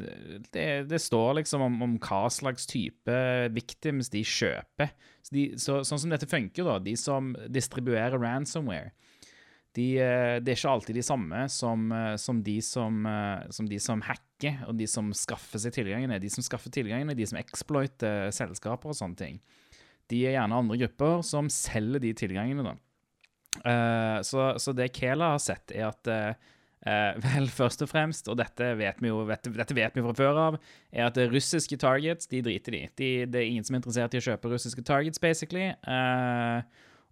Det, det står liksom om, om hva slags type victims de kjøper. Så de, så, sånn som dette funker, da. De som distribuerer ransomware de, eh, det er ikke alltid de samme som, eh, som, de som, eh, som de som hacker, og de som skaffer seg tilgangene. De som skaffer tilgangene, de som exploiter selskaper og sånne ting. De er gjerne andre grupper som selger de tilgangene, da. Eh, så, så det Kela har sett, er at eh, Vel, først og fremst, og dette vet vi jo vet, dette vet vi fra før av, er at russiske targets, de driter de. de. Det er ingen som er interessert i å kjøpe russiske targets, basically. Uh,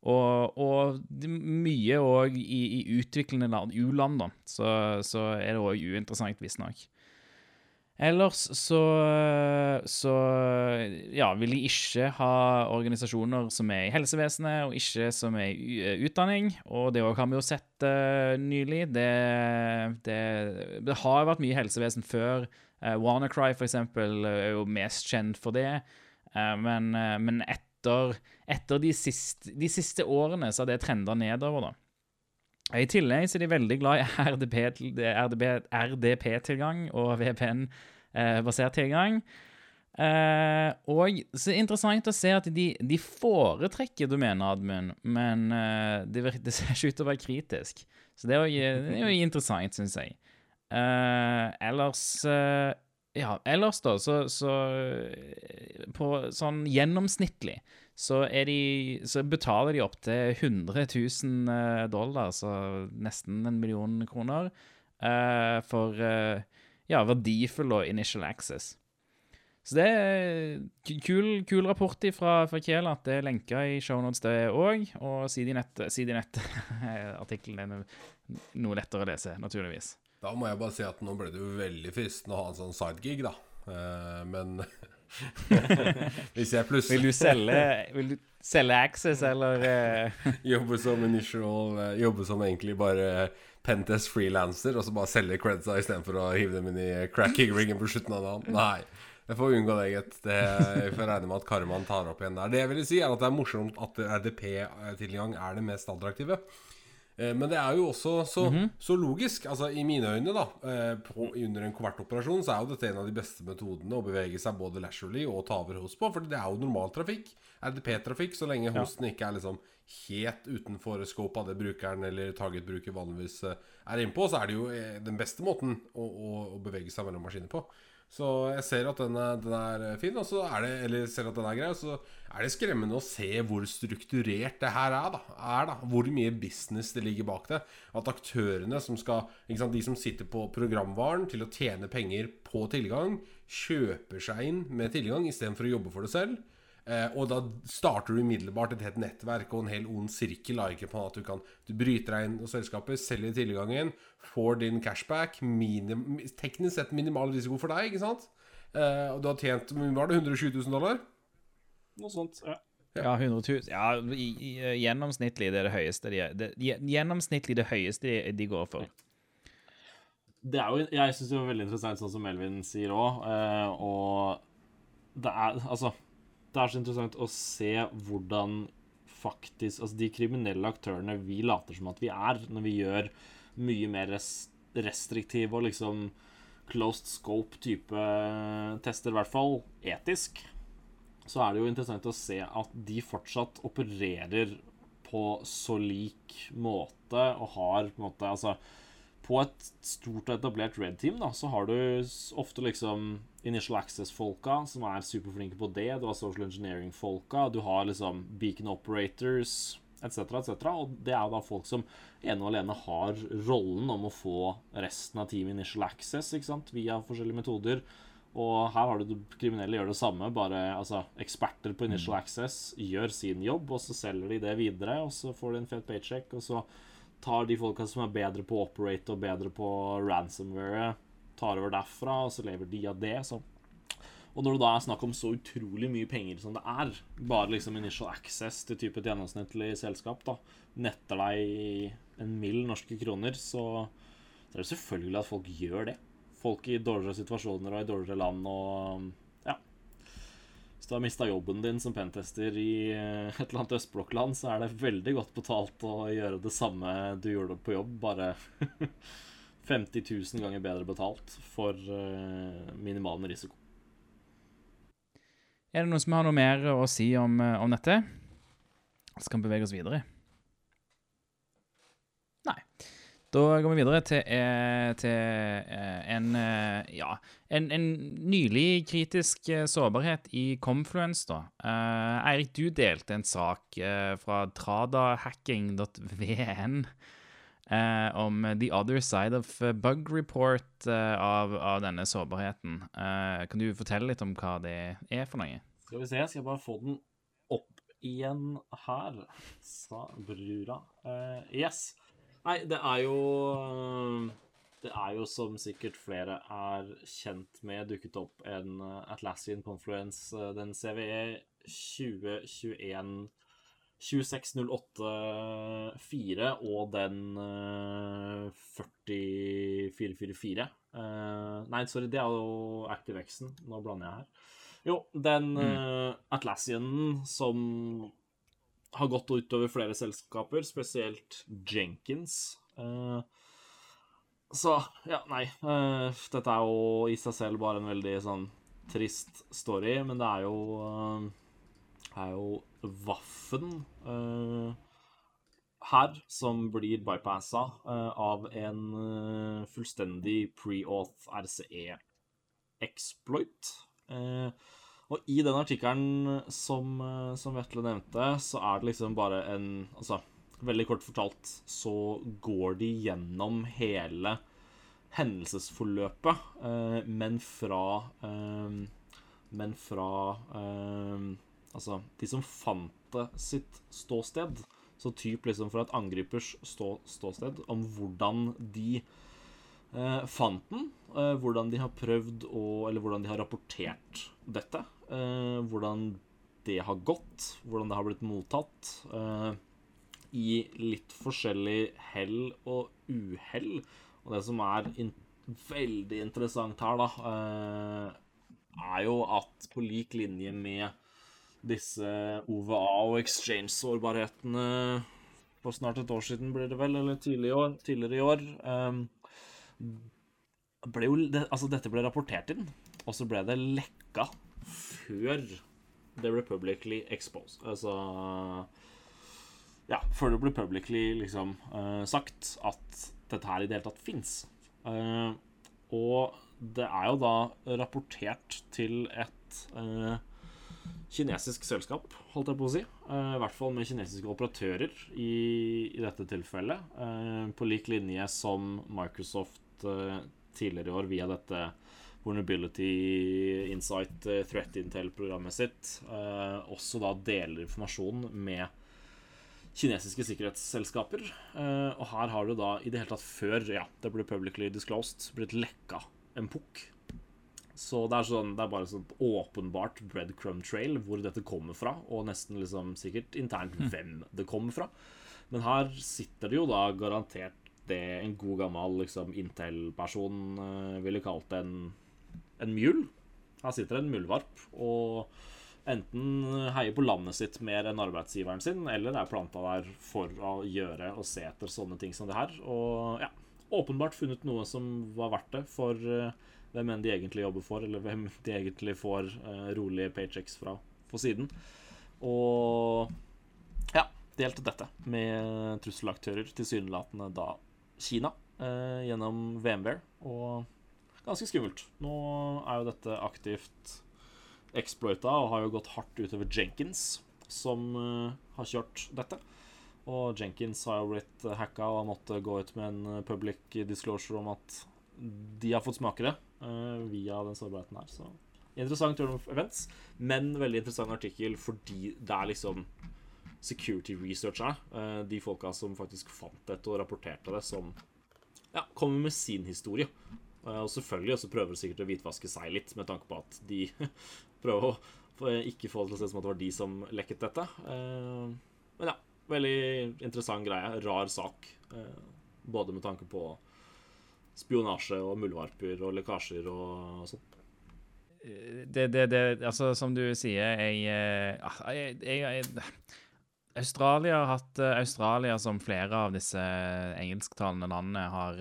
og, og mye òg i, i utviklende land, u-land, da, så, så er det òg uinteressant, visstnok. Ellers så, så ja, vil de ikke ha organisasjoner som er i helsevesenet, og ikke som er i utdanning. Og det har vi jo sett uh, nylig. Det, det, det har vært mye helsevesen før. Uh, WannaCry, for eksempel, er jo mest kjent for det. Uh, men, eh, men etter, etter de, siste, de siste årene så har det trenda nedover, da. I tillegg så er de veldig glad i RDP-tilgang RDP RDP-tilgang og VPN-basert tilgang. Eh, og så er det interessant å se at de, de foretrekker domeneadmin, men eh, det, virker, det ser ikke ut til å være kritisk. Så det er jo, det er jo interessant, syns jeg. Eh, ellers eh, Ja, ellers da, så, så eh, På sånn gjennomsnittlig så, de, så betaler de opp til 100 000 eh, dollar, altså nesten en million kroner, uh, for, uh, ja, verdifull og initial access. Så det er ku- kul, kul rapport fra, fra Kjell at det er lenka i shownotes det òg. Og CDNett-artikkelen er noe lettere å lese, naturligvis. Da må jeg bare si at nå ble det jo veldig fristende å ha en sånn sidegig, da. Uh, men hvis jeg plutselig Vil du selge, vil du selge Access, eller uh... Jobbe som initial Jobbe Jobber som egentlig bare Pentest freelancer, og så bare selge credsa istedenfor å hive dem inn i cracking-ringen på slutten av dagen? Nei. Jeg får unngå det, gitt. Jeg får regne med at Karman tar opp igjen der. Det jeg vil si, er at det er morsomt at RDP-tilgang er det mest attraktive. Eh, Men det er jo også så, så logisk. Altså I mine øyne, da eh, på, under en kvartoperasjon, så er jo dette en av de beste metodene å bevege seg både leisurely og ta over host på. For det er jo normal trafikk. RDP-trafikk, så lenge hosten ikke er liksom helt utenfor scope av det brukeren eller target-bruker vanligvis er er innpå, så er det jo eh, den beste måten å, å, å bevege seg mellom maskiner på. Så jeg ser at den er, den er fin, og så er det Eller ser at den er grei, så er det skremmende å se hvor strukturert det her er, da. Er, da. Hvor mye business det ligger bak det. At aktørene som skal sant, De som sitter på programvaren til å tjene penger på tilgang, kjøper seg inn med tilgang istedenfor å jobbe for det selv. Eh, og da starter du umiddelbart et helt nettverk og en hel ond sirkel. Ikke på at du kan Du bryter deg inn hos selskapet, selger tilgangen, får din cashback. Minim, teknisk sett minimal risiko for deg, ikke sant? Eh, og du har tjent Var det 120 000 dollar? Noe sånt. Ja. Ja, 100 000. Ja, i, i, gjennomsnittlig det er det høyeste de det, Gjennomsnittlig det høyeste de, de går for. Det er jo, jeg syns det var veldig interessant, sånn som Melvin sier òg. og det er altså Det er så interessant å se hvordan faktisk Altså de kriminelle aktørene vi later som at vi er, når vi gjør mye mer res restriktive og liksom closed scope-type tester, i hvert fall etisk, så er det jo interessant å se at de fortsatt opererer på så lik måte og har på en måte Altså på et stort og etablert red team, da, så har du ofte liksom Initial Access-folka som er superflinke på det. Du har Social Engineering-folka. Du har liksom Beacon Operators etc., etc. Og det er jo da folk som ene og alene har rollen om å få resten av teamet Initial Access ikke sant? via forskjellige metoder. Og her har du det kriminelle gjør det samme, bare altså, eksperter på Initial Access gjør sin jobb, og så selger de det videre, og så får de en fet paycheck, og så tar de folka som er bedre på å operate og bedre på ransomware, tar over derfra, og så lever de av det. Så. Og når det da er snakk om så utrolig mye penger som det er, bare liksom initial access til type et gjennomsnittlig selskap, da, netter deg en mill norske kroner, så det er jo selvfølgelig at folk gjør det. Folk i dårligere situasjoner og i dårligere land og ja. Hvis du har mista jobben din som pentester i et eller annet østblokkland, så er det veldig godt betalt å gjøre det samme du gjorde på jobb, bare 50 000 ganger bedre betalt for eh, minimal risiko. Er det noen som har noe mer å si om, eh, om dette? Så kan vi bevege oss videre. Nei. Da går vi videre til, eh, til en ja, en, en nylig kritisk sårbarhet i Confluence, da. Eirik, du delte en sak fra tradahacking.vn eh, om The Other Side of Bug Report eh, av, av denne sårbarheten. Eh, kan du fortelle litt om hva det er for noe? Skal vi se, jeg skal bare få den opp igjen her, sa brura. Eh, yes. Nei, det er jo Det er jo som sikkert flere er kjent med, dukket opp en eh, Atlassian Confluence, eh, den CVE 2021 26084 og den eh, 40444. Eh, nei, sorry, det er jo ActiveXen. Nå blander jeg her. Jo, den mm. Atlassianen som har gått utover flere selskaper, spesielt Jenkins. Eh, så ja, nei. eh, dette er jo i seg selv bare en veldig sånn trist story, men det er jo eh, er jo Vaffen uh, her som blir bypassa uh, av en uh, fullstendig pre-auth RCE-exploit. Og i den artikkelen som, som Vetle nevnte, så er det liksom bare en Altså, veldig kort fortalt så går de gjennom hele hendelsesforløpet, men fra Men fra Altså, de som fant det sitt ståsted. Så typ liksom fra et angripers stå, ståsted, om hvordan de eh, fant den. Eh, hvordan de har prøvd å Eller hvordan de har rapportert dette. Eh, hvordan det har gått. Hvordan det har blitt mottatt. Eh, I litt forskjellig hell og uhell. Og det som er in veldig interessant her, da, eh, er jo at på lik linje med disse OVA og exchange-sårbarhetene for snart et år siden, blir det vel, eller tidlig i år, tidligere i år um, ble jo, det, Altså, dette ble rapportert inn, og så ble det lekka før det ble publicly exposed. Altså Ja, før det ble publicly liksom uh, sagt at dette her i det hele tatt fins. og det er jo da rapportert til et eh, kinesisk selskap, holdt jeg på å si. Eh, I hvert fall med kinesiske operatører i, i dette tilfellet. Eh, på lik linje som Microsoft eh, tidligere i år via dette Vulnerability Insight Threat Intel-programmet sitt også da deler informasjon med kinesiske sikkerhetsselskaper. Og her har du da i det hele tatt før ja, det ble publicly disclosed, blitt lekka en pukk så det er, sånn, det er bare sånn åpenbart breadcrumb trail hvor dette kommer fra, og nesten liksom sikkert internt hvem det kommer fra. Men her sitter det jo da garantert det en god gammel liksom, Intel-person uh, ville kalt en, en mjul. Her sitter en muldvarp og enten heier på landet sitt mer enn arbeidsgiveren sin, eller er planta der for å gjøre og se etter sånne ting som det her. Og ja, åpenbart funnet noe som var verdt det for uh, hvem enn de egentlig jobber for, eller hvem de egentlig får uh, rolige paychecks fra på siden. Og ja, delte dette med trusselaktører, tilsynelatende da Kina, uh, gjennom VMware. Og ganske skummelt. Nå er jo dette aktivt exploita og har jo gått hardt utover Jenkins, som uh, har kjørt dette. Og Jenkins har jo blitt hacka og har måttet gå ut med en public disclosure om at de har fått smake det uh, via den sårbarheten her. Så interessant turn of events, men veldig interessant artikkel fordi det er liksom security researcherne, uh, de folka som faktisk fant dette og rapporterte det, som ja, kommer med sin historie. Uh, og selvfølgelig også prøver sikkert å hvitvaske seg litt, med tanke på at de prøver å ikke få det til å se som at det var de som lekket dette. men ja, veldig interessant greie. Rar sak. både med tanke på spionasje og muldvarper og lekkasjer og sånn. Det, det, det Altså, som du sier, jeg, jeg, jeg, jeg Australia har hatt Australia, som flere av disse engelsktalende landene, har,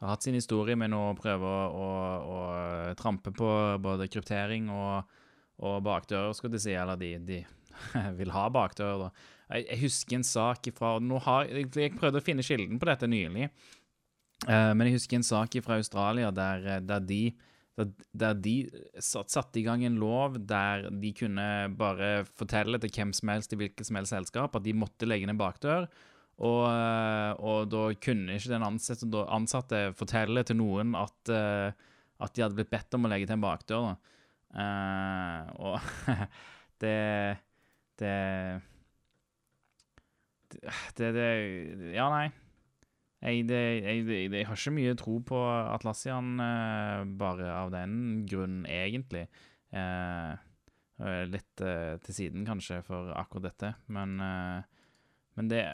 har hatt sin historie med å prøve å, å, trampe på både kryptering og, og bakdører, skulle de si. Eller de, de vil ha bakdører, da. Jeg, husker en sak ifra nå har, Jeg prøvde å finne kilden på dette nylig. Uh, men jeg husker en sak fra Australia der, eh, der de, der, de satte satt i gang en lov der de kunne bare fortelle til hvem som helst i hvilket som helst selskap at de måtte legge ned bakdør. Og, eh, og da kunne ikke den ansatte, ansatte fortelle til noen at, at, de hadde blitt bedt om å legge til en bakdør. Uh, og det det, det det, Ja, nei. Jeg, det, jeg, jeg, har ikke mye tro på Atlassian uh, bare av den grunn, egentlig. Uh, litt uh, til siden, kanskje, for akkurat dette, men, men det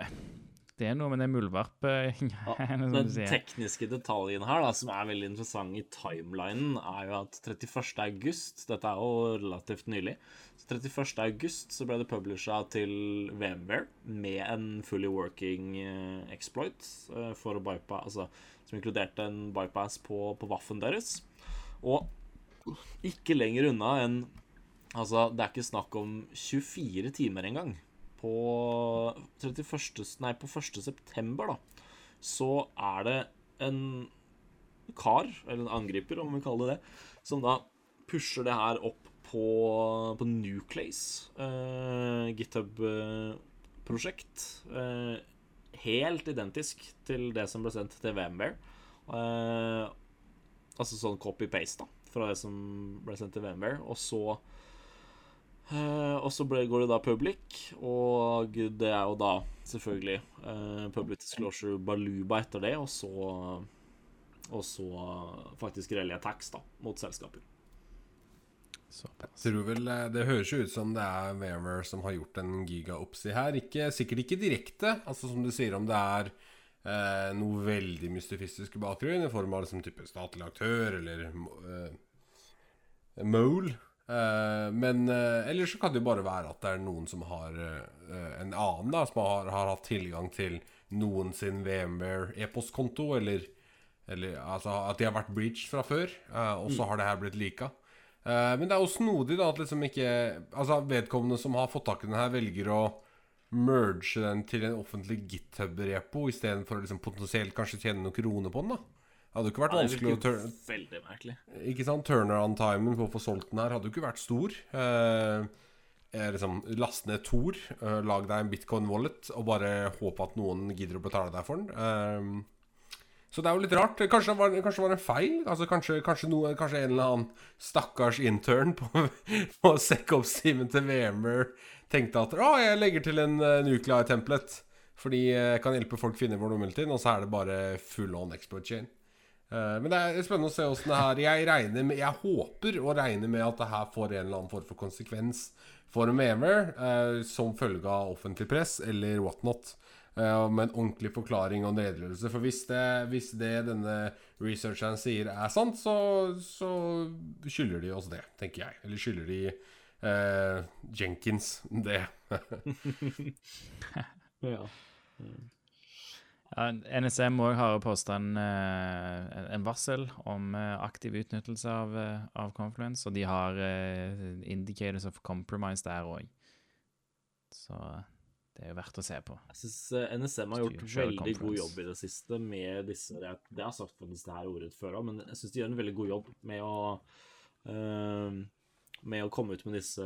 det er noe med det muldvarpet ja, Den tekniske detaljen her, da, som er veldig interessant i timelinen, er jo at 31. august Dette er jo relativt nylig. Så 31. august så ble det publisha til VMware med en fully working uh, exploit uh, for å bypass, altså, som inkluderte en bypass på, på waffen deres. Og ikke lenger unna enn Altså, det er ikke snakk om 24 timer engang på 31. Nei, på 1. september, da, så er det en kar, eller en angriper, om vi kaller det det, som da pusher det her opp på, på Nuclease, uh, GitHub-prosjekt. Uh, helt identisk til det som ble sendt til VMware. Uh, Altså sånn copy-paste, da, fra det som ble sendt til VMware. Og så eh, Og så ble, går det da public, og det er jo da selvfølgelig eh, public disclosure Baluba etter det, og så Og så faktisk reelle tax da, mot selskaper. Såpass. Tror vel, eh, Det høres jo ut som det er VMware som har gjort en giga-opsi her. Ikke, sikkert ikke direkte, altså som du sier, om det er eh, noe veldig mystifistisk i bakgrunnen, i form av liksom type statlig aktør eller eh, mole. Eh, men eh, ellers så kan det jo bare være at det er noen som har eh, en annen, da, som har, har hatt tilgang til noen sin VMware e-postkonto, eller, eller altså at de har vært breached fra før, og så har det her blitt lika. Men det er jo snodig da at liksom ikke Altså vedkommende som har fått tak i den her, velger å merge den til en offentlig github-repo istedenfor å liksom potensielt kanskje tjene noen kroner på den. da hadde jo ikke vært Ja, vanskelig å turn Veldig merkelig. Ikke sant? Turnaround-timen på å få solgt den her hadde jo ikke vært stor. Eh, eh, liksom Last ned Tor, eh, lag deg en bitcoin-wallet og bare håpe at noen gidder å betale deg for den. Eh, så det er jo litt rart. Kanskje det var, kanskje det var en feil? Altså Kanskje, kanskje, noe, kanskje en eller annen stakkars intern på, på SecOps-teamen til VMware tenkte at Å, jeg legger til en uh, nuclear template. Fordi jeg kan hjelpe folk finne vulnerabilityen, og så er det bare full on exploit chain. Eh, men det er spennende å se åssen det her Jeg regner med Jeg håper og regner med at det her får en eller annen form for konsekvens for VMware, uh, som følge av offentlig press eller whatnot. Uh, med en ordentlig forklaring og en. For hvis det, hvis det denne researcheren sier er sant, så, så skylder de oss det, tenker jeg. Eller skylder de eh, Jenkins det. Ja. Ja, NSM òg har posta en, eh, en varsel om eh, aktiv utnyttelse av, eh, av Confluence, og de har indicators of compromise der òg. Så det er jo verdt å se på. Jeg syns NSM har gjort veldig god jobb i det siste med disse Det, det har jeg sagt faktisk det her ordet før òg, men jeg syns de gjør en veldig god jobb med å eh, med å komme ut med disse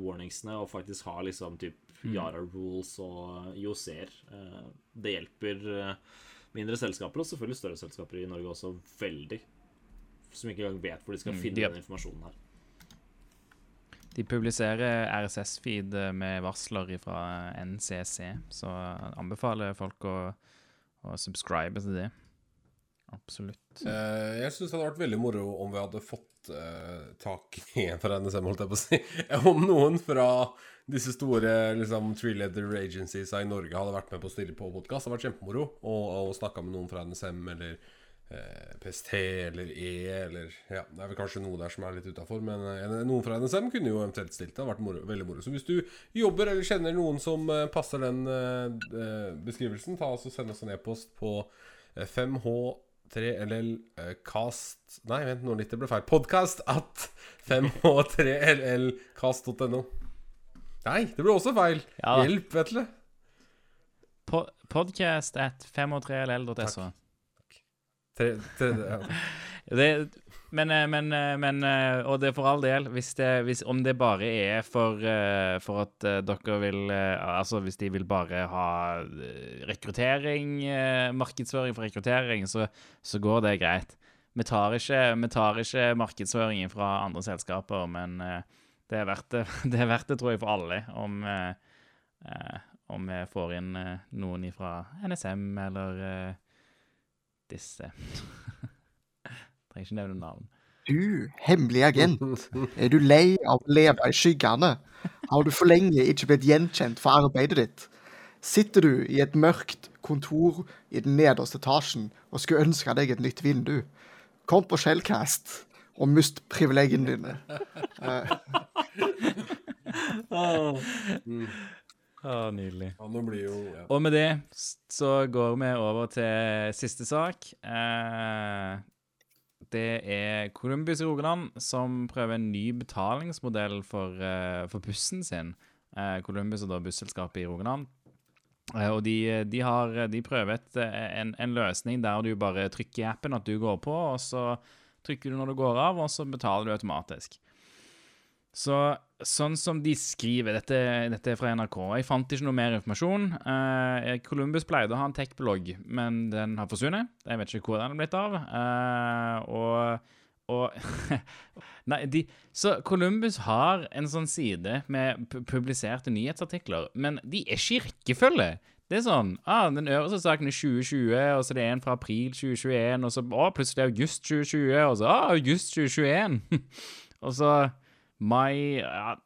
warningsene og faktisk ha liksom typ Yara rules og IOC-er. Eh, det hjelper eh, mindre selskaper, og selvfølgelig større selskaper i Norge også, veldig. Som ikke engang vet hvor de skal Mm, finne de- den informasjonen her. De publiserer RSS-feed med varsler fra NCC, så anbefaler folk å, å subscribe til det. Absolutt. Uh, jeg syns det hadde vært veldig moro om vi hadde fått uh, tak i en fra NSM, holdt jeg på å si. Om noen fra disse store liksom, three-letter agencies i Norge hadde vært med på å stille på podkast. Det hadde vært kjempemoro. å, å snakke med noen fra NSM eller uh, PST eller E eller Ja, det er vel kanskje noe der som er litt utafor, men eh, noen fra NSM kunne jo eventuelt stilt. Det hadde vært moro, veldig moro. Så hvis du jobber eller kjenner noen som eh, passer den eh, eh, beskrivelsen, ta oss og send oss en e-post på eh, 5H 3LL uh, cast Nei, vent nå litt, det ble feil. Podcast at 5H3LLcast.no. Nei, det ble også feil. Ja. Hjelp, Vetle. Po podcast at 5og3ll.so. Tre, tre, ja. Det, men, eh, men, eh, men eh, Og det er for all del, hvis det, hvis, om det bare er for, for at dere vil Altså hvis de vil bare ha rekruttering, markedsføring for rekruttering, så, så går det greit. Vi tar ikke, ikke markedsføringen fra andre selskaper, men det er verdt det, det, er verdt det tror jeg, for alle, om, om vi får inn noen fra NSM eller disse ikke nevne navn. Du, hemmelig agent, er du lei av å leve i skyggene? Har du for lenge ikke blitt gjenkjent for arbeidet ditt? Sitter du i et mørkt kontor i den nederste etasjen og skulle ønske deg et nytt vindu? Kom på Shellcast og mist privilegiene dine. Å, nydelig. ja, nå blir jo ja. Og med det så går vi over til siste sak. Eh, det er Columbus i Rogaland som prøver en ny betalingsmodell for, eh, for bussen sin. Eh, Columbus er da busselskapet i Rogaland. Eh, og de, de, har, de prøver et, en, en løsning der du bare trykker appen at du går på, og så trykker du når du går av, og så betaler du automatisk. Så sånn som de skriver Dette, dette er fra NRK. Jeg fant ikke noe mer informasjon. Uh, Columbus pleide å ha en tech-blogg, men den har forsvunnet. Jeg vet ikke hvor den er blitt av. Uh, og og Nei, de Så Columbus har en sånn side med publiserte nyhetsartikler, men de er rekkefølge. Det er sånn ah, Den øverste saken er 2020, og så er det en fra april 2021, og så ah, plutselig august 2020, og så ah, august 2021. og så ja,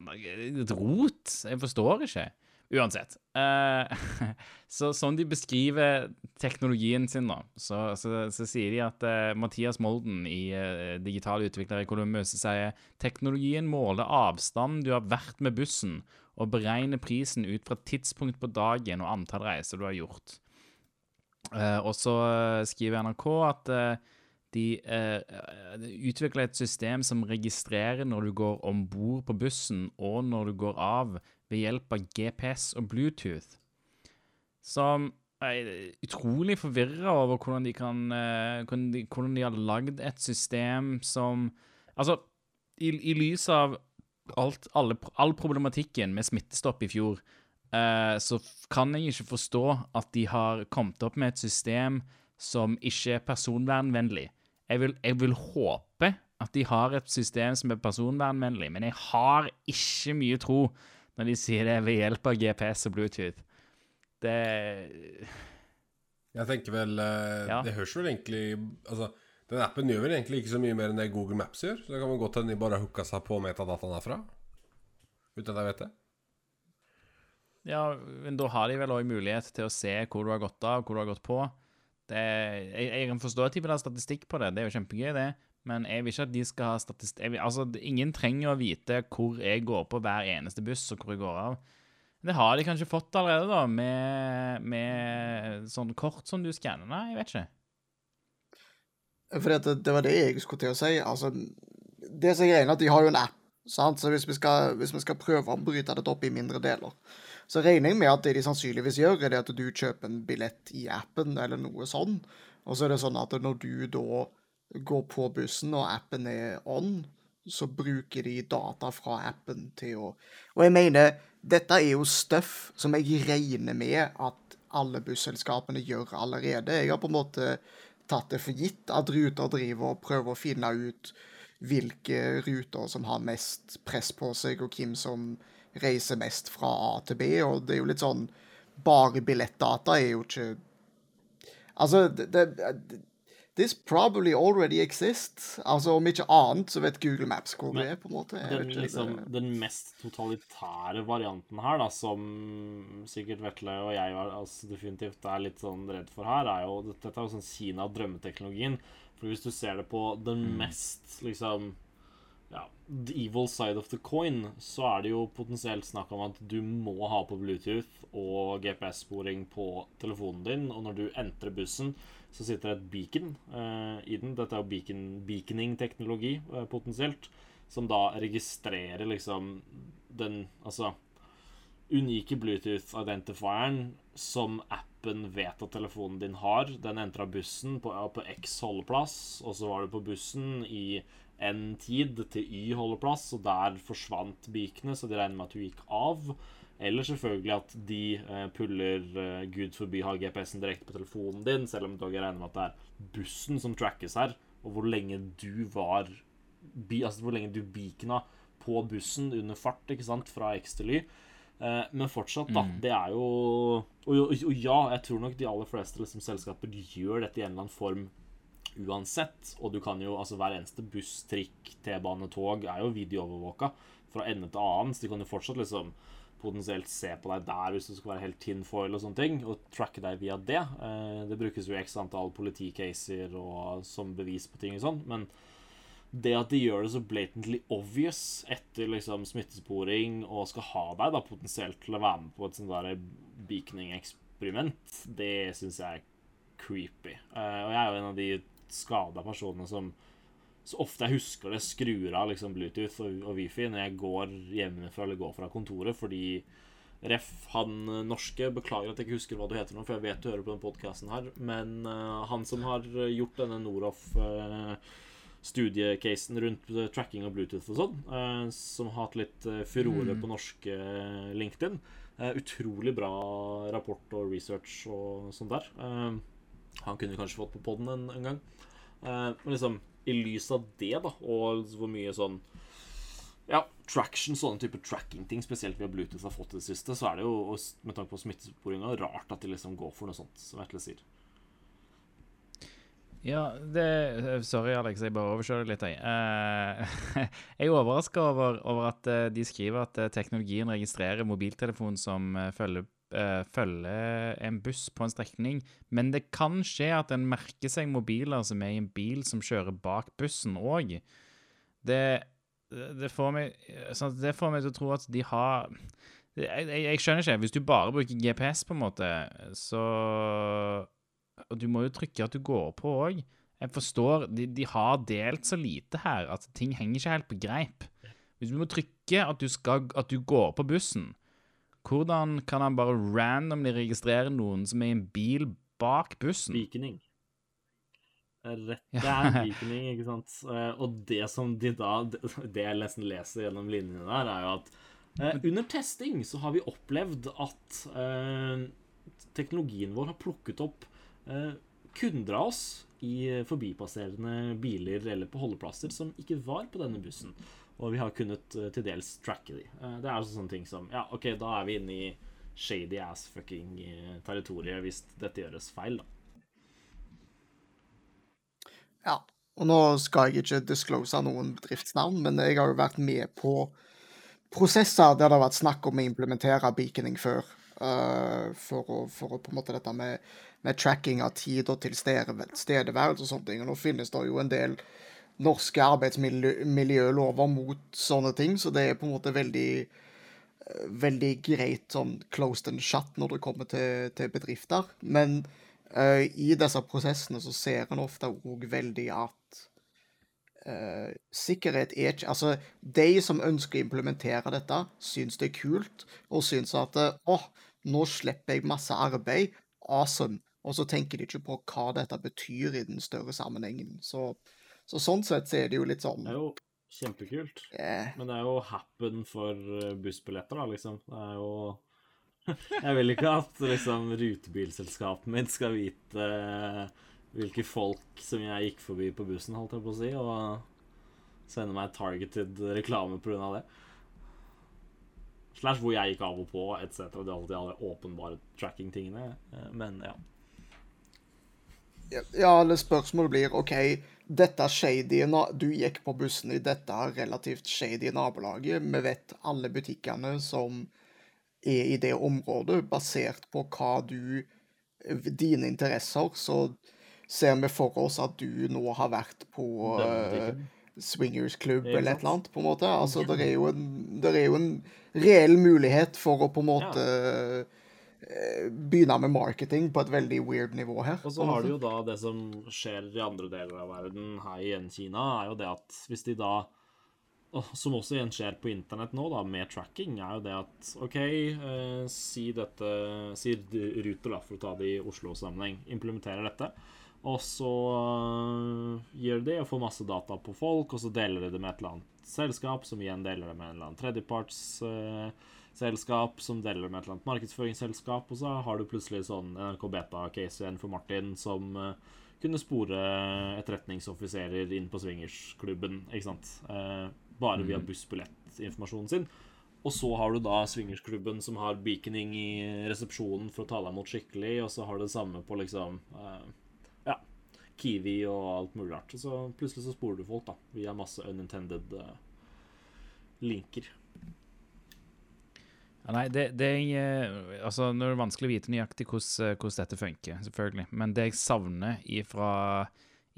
rot. Jeg forstår ikke. Uansett. Uh, så sånn de beskriver teknologien sin, da, så, så, så sier de at uh, Mathias Molden i uh, Digital utvikler i Columbus sier teknologien måler avstanden du har vært med bussen, og beregner prisen ut fra tidspunkt på dagen og antall reiser du har gjort. Og så skriver NRK at de eh, utvikler et system som registrerer når du går om bord på bussen, og når du går av, ved hjelp av GPS og Bluetooth. Som er utrolig forvirra over hvordan de kan eh, hvordan de har lagd et system som Altså, i, i lys av alt, alle, all problematikken med smittestopp i fjor, eh, så kan jeg ikke forstå at de har kommet opp med et system som ikke er personvernvennlig. Jeg vil, jeg vil håpe at de har et system som er personvernvennlig, men jeg har ikke mye tro når de sier det ved hjelp av GPS og Bluetooth. Det Jeg tenker vel eh, Ja. Det høres vel egentlig Altså, den appen gjør vel egentlig ikke så mye mer enn det Google Maps gjør. Så det kan vel godt hende de bare har hooka seg på metadataen herfra. Uten at jeg vet det. Ja, men da har de vel òg mulighet til å se hvor du har gått av, hvor du har gått på. Det, jeg, jeg kan forstå at de vil ha statistikk på det, det er jo kjempegøy, det. Men jeg vil ikke at de skal ha statistikk vil, Altså, ingen trenger å vite hvor jeg går på hver eneste buss, og hvor jeg går av. Det har de kanskje fått allerede, da, med, med sånn kort som du skanner. Nei, jeg vet ikke. For det, det var det jeg skulle til å si. Altså, det som er greia, er at de har jo en app. Sant? Så hvis vi, skal, hvis vi skal prøve å bryte dette opp i mindre deler, så regner jeg med at det de sannsynligvis gjør, er at du kjøper en billett i appen, eller noe sånn. Og så er det sånn at når du da går på bussen, og appen er on, så bruker de data fra appen til å Og jeg mener, dette er jo stuff som jeg regner med at alle busselskapene gjør allerede. Jeg har på en måte tatt det for gitt at Ruter driver og prøver å finne ut hvilke ruter som har mest press på seg, og hvem som reiser mest fra A til B. Og det er jo litt sånn Bare billettdata er jo ikke Altså, det, det This probably already exists. Altså, Om ikke annet så vet Google Maps hvor det er. på en måte. Den, liksom, den mest totalitære varianten her, da, som sikkert Vetle og jeg altså, definitivt er litt sånn redd for her, er jo Dette er jo sånn Kina-drømmeteknologien. For hvis du ser det på den mest liksom ja, the evil side of the coin, så er det jo potensielt snakk om at du må ha på Bluetooth og GPS-sporing på telefonen din, og når du entrer bussen, så sitter det et beacon eh, i den. Dette er jo beacon, beaconing-teknologi, eh, potensielt, som da registrerer liksom den Altså unike Bluetooth-identifieren som appen vet at telefonen din har. Den entra bussen på, på X holdeplass, og så var du på bussen i en tid til Y holdeplass, og der forsvant bikene, så de regner med at du gikk av. Eller selvfølgelig at de eh, puller eh, Gud forby har GPS-en direkte på telefonen din, selv om dere regner med at det er bussen som trackes her, og hvor lenge du var Altså hvor lenge du beacona på bussen under fart, ikke sant, fra X til Y. Eh, men fortsatt, da. Det er jo og, og, og ja, jeg tror nok de aller fleste liksom, selskaper gjør dette i en eller annen form uansett. Og du kan jo, altså hver eneste buss, trikk, T-bane, tog er jo videoovervåka fra ende til annen, så de kan jo fortsatt liksom potensielt se på deg der hvis du skal være helt tinfoil og sånne ting, og tracke deg via det. Eh, det brukes jo x antall politicaser og som bevis på ting og sånn, men det at de gjør det så blatantly obvious etter liksom smittesporing og skal ha deg da potensielt til å være med på et sånt der beaconing-eksperiment, det syns jeg er creepy. Uh, og jeg er jo en av de skada personene som så ofte jeg husker det, skrur av liksom Bluetooth og, og Wifi når jeg går hjemmefra eller går fra kontoret, fordi Ref, han norske Beklager at jeg ikke husker hva du heter nå, for jeg vet du hører på den podkasten her. Men uh, han som har gjort denne Noroff eh, studiecasen rundt eh, tracking av Bluetooth og sånn, eh, som har hatt litt furore furore på norske eh, LinkedIn. Eh, utrolig bra rapport og research og sånt der. Eh, han kunne kanskje fått på poden en, en gang. Eh, men liksom, i lys av det, da, og hvor mye sånn ja, traction, sånne type tracking-ting, spesielt via Bluetooth, har fått i det siste, så er det jo, med tanke på smittesporinga, rart at de liksom går for noe sånt, som Vetle sier. Ja, det Sorry, Alex, jeg bare overkjører litt, jeg. Eh, jeg er overraska over, over at eh, de skriver at eh, teknologien registrerer mobiltelefon som eh, følger, eh, følger en buss på en strekning, men det kan skje at en merker seg mobiler som er i en bil som kjører bak bussen òg. Det, det, får meg, det får meg til å tro at de har jeg, jeg, jeg skjønner ikke. Hvis du bare bruker GPS, på en måte, så og du må jo trykke at du går på òg. Jeg forstår, de, de har delt så lite her at ting henger ikke helt på greip. Hvis du må trykke at du, skal, at du går på bussen, hvordan kan han bare randomly registrere noen som er i en bil bak bussen? Bikening. Rett, det er beaconing, ikke sant. Eh, Og det som de da Det jeg nesten leser gjennom linjene der, er jo at eh, under testing så har vi opplevd at eh, teknologien vår har plukket opp kunder av oss i forbipasserende biler eller på holdeplasser som ikke var på denne bussen. Og vi har kunnet eh, til dels tracke de. Eh, det er altså sånne ting som Ja, OK, da er vi inne i shady ass fucking eh, territoriet hvis dette gjøres feil, da. Ja. Og nå skal jeg ikke disclose noen bedriftsnavn, men jeg har jo vært med på prosesser der det har vært snakk om å implementere beaconing før. Eh, for, å, for å på en måte dette med, med tracking av tid og tilstedeværelse og sånne ting. Og nå finnes det jo en del norske arbeidsmiljølover mot sånne ting, så det er på en måte veldig veldig greit sånn closed and shut når det kommer til, til bedrifter. Men uh, i disse prosessene så ser en ofte òg veldig at Uh, sikkerhet er ikke Altså, de som ønsker å implementere dette, syns det er kult, og syns at åh, nå slipper jeg masse arbeid. Awesome. Og så tenker de ikke på hva dette betyr i den større sammenhengen. Så, så sånn sett så er det jo litt sånn Det er jo kjempekult. eh, Men det er jo happen for eh, bussbilletter, da, liksom. Det er jo Jeg vil ikke at liksom rutebilselskapet mitt skal vite eh, hvilke folk som jeg gikk forbi på bussen, holdt jeg på å si, og sende meg targeted reklame pga. det. Slash hvor jeg gikk av og på, etc. Det er alltid alle åpenbare tracking-tingene. eh, Men ja. Ja, eller spørsmålet blir OK, dette shady na- Du gikk på bussen i dette relativt shady nabolaget. Vi vet alle butikkene som er i det området, basert på hva du Dine interesser, så ser vi for oss at du nå har vært på Den uh, butikken. Swingersklubb eller et eller annet, på en måte. Altså, det er jo en, det er jo en reell mulighet for å på en måte ja. begynne med marketing på et veldig weird nivå her. Og så har du jo da det som skjer i andre deler av verden, her igjen Kina, er jo det at hvis de da Som også igjen skjer på internett nå, da, med tracking, er jo det at OK, eh, si dette Si Ruter, da, for å ta det i Oslo-sammenheng, implementerer dette. Og så eh, gjør de og får masse data på folk, og så deler de det med et eller annet selskap, som igjen deler det med en eller annen tredjepartsselskap, som deler det med et eller annet markedsføringsselskap, og så har du plutselig sånn NRK Beta-case igjen for Martin, som uh, kunne spore etterretningsoffiserer inn på swingersklubben, ikke sant? uh, bare via bussbillettinformasjonen sin. Og så har du da swingersklubben som har beaconing i resepsjonen for å ta deg imot skikkelig, og så har du det samme på liksom Kiwi og alt mulig rart. Og så plutselig så sporer du folk, da, via masse unintended uh, linker. Ja, nei, det, det er, eh, altså, Nå er det vanskelig å vite nøyaktig hvordan, hvordan dette funker, selvfølgelig. Men det jeg savner ifra,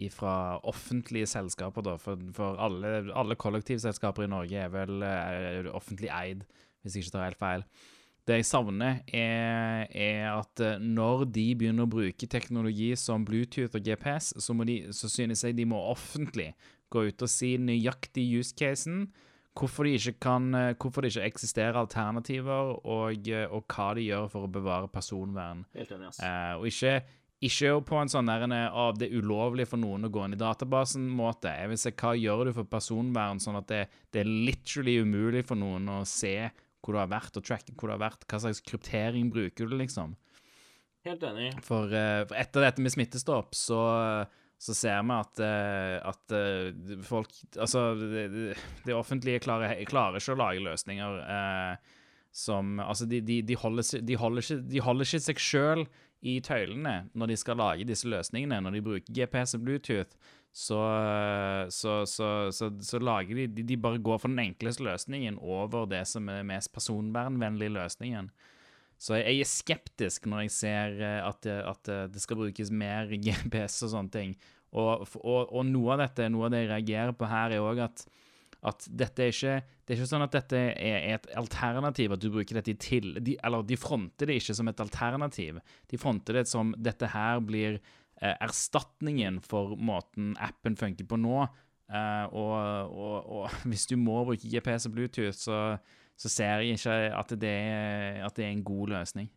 ifra offentlige selskaper, da For, for alle, alle kollektivselskaper i Norge er vel er offentlig eid, hvis jeg ikke tar helt feil. Det jeg savner, er, er at eh, når de begynner å bruke teknologi som Bluetooth og GPS, så, må de, så synes jeg de må offentlig gå ut og si nøyaktig use-casen. Hvorfor, det ikke kan, eh, hvorfor det ikke eksisterer alternativer, og, eh, og hva de gjør for å bevare personvern. Helt enig, ass. Eh, og ikke, ikke på en sånn der av det er ulovlig for noen å gå inn i databasen-måte. Jeg vil se hva gjør du for personvern, sånn at det, det er literally umulig for noen å se hvor du har vært, og tracke hvor du har vært. Hva slags kryptering bruker du, liksom? Helt enig. For, eh, for etter dette med smittestopp, så, så ser vi at, eh, at eh, folk Altså, det, det- offentlige klarer, klarer ikke å lage løsninger eh, som Altså, de, de, de, holder, de, holder ikke, de holder ikke seg sjøl i tøylene når de skal lage disse løsningene. Når de bruker GPS og Bluetooth, så, så, så, så, lager de, de bare går for den enkleste løsningen over det som er den mest personvernvennlige løsningen. Så jeg er skeptisk når jeg ser eh, at, det- at eh, det skal brukes mer GPS og sånne ting. Og, og, og noe av dette, noe av det jeg reagerer på her, er òg at, at dette er ikke Det er ikke sånn at dette er et alternativ, at du bruker dette i til... De, eller de fronter det ikke som et alternativ. De fronter det som dette her blir eh, erstatningen for måten appen funker på nå. Eh, og, og, og hvis du må bruke GPS og Bluetooth, så, så ser jeg ikke at det, er, at det er en god løsning.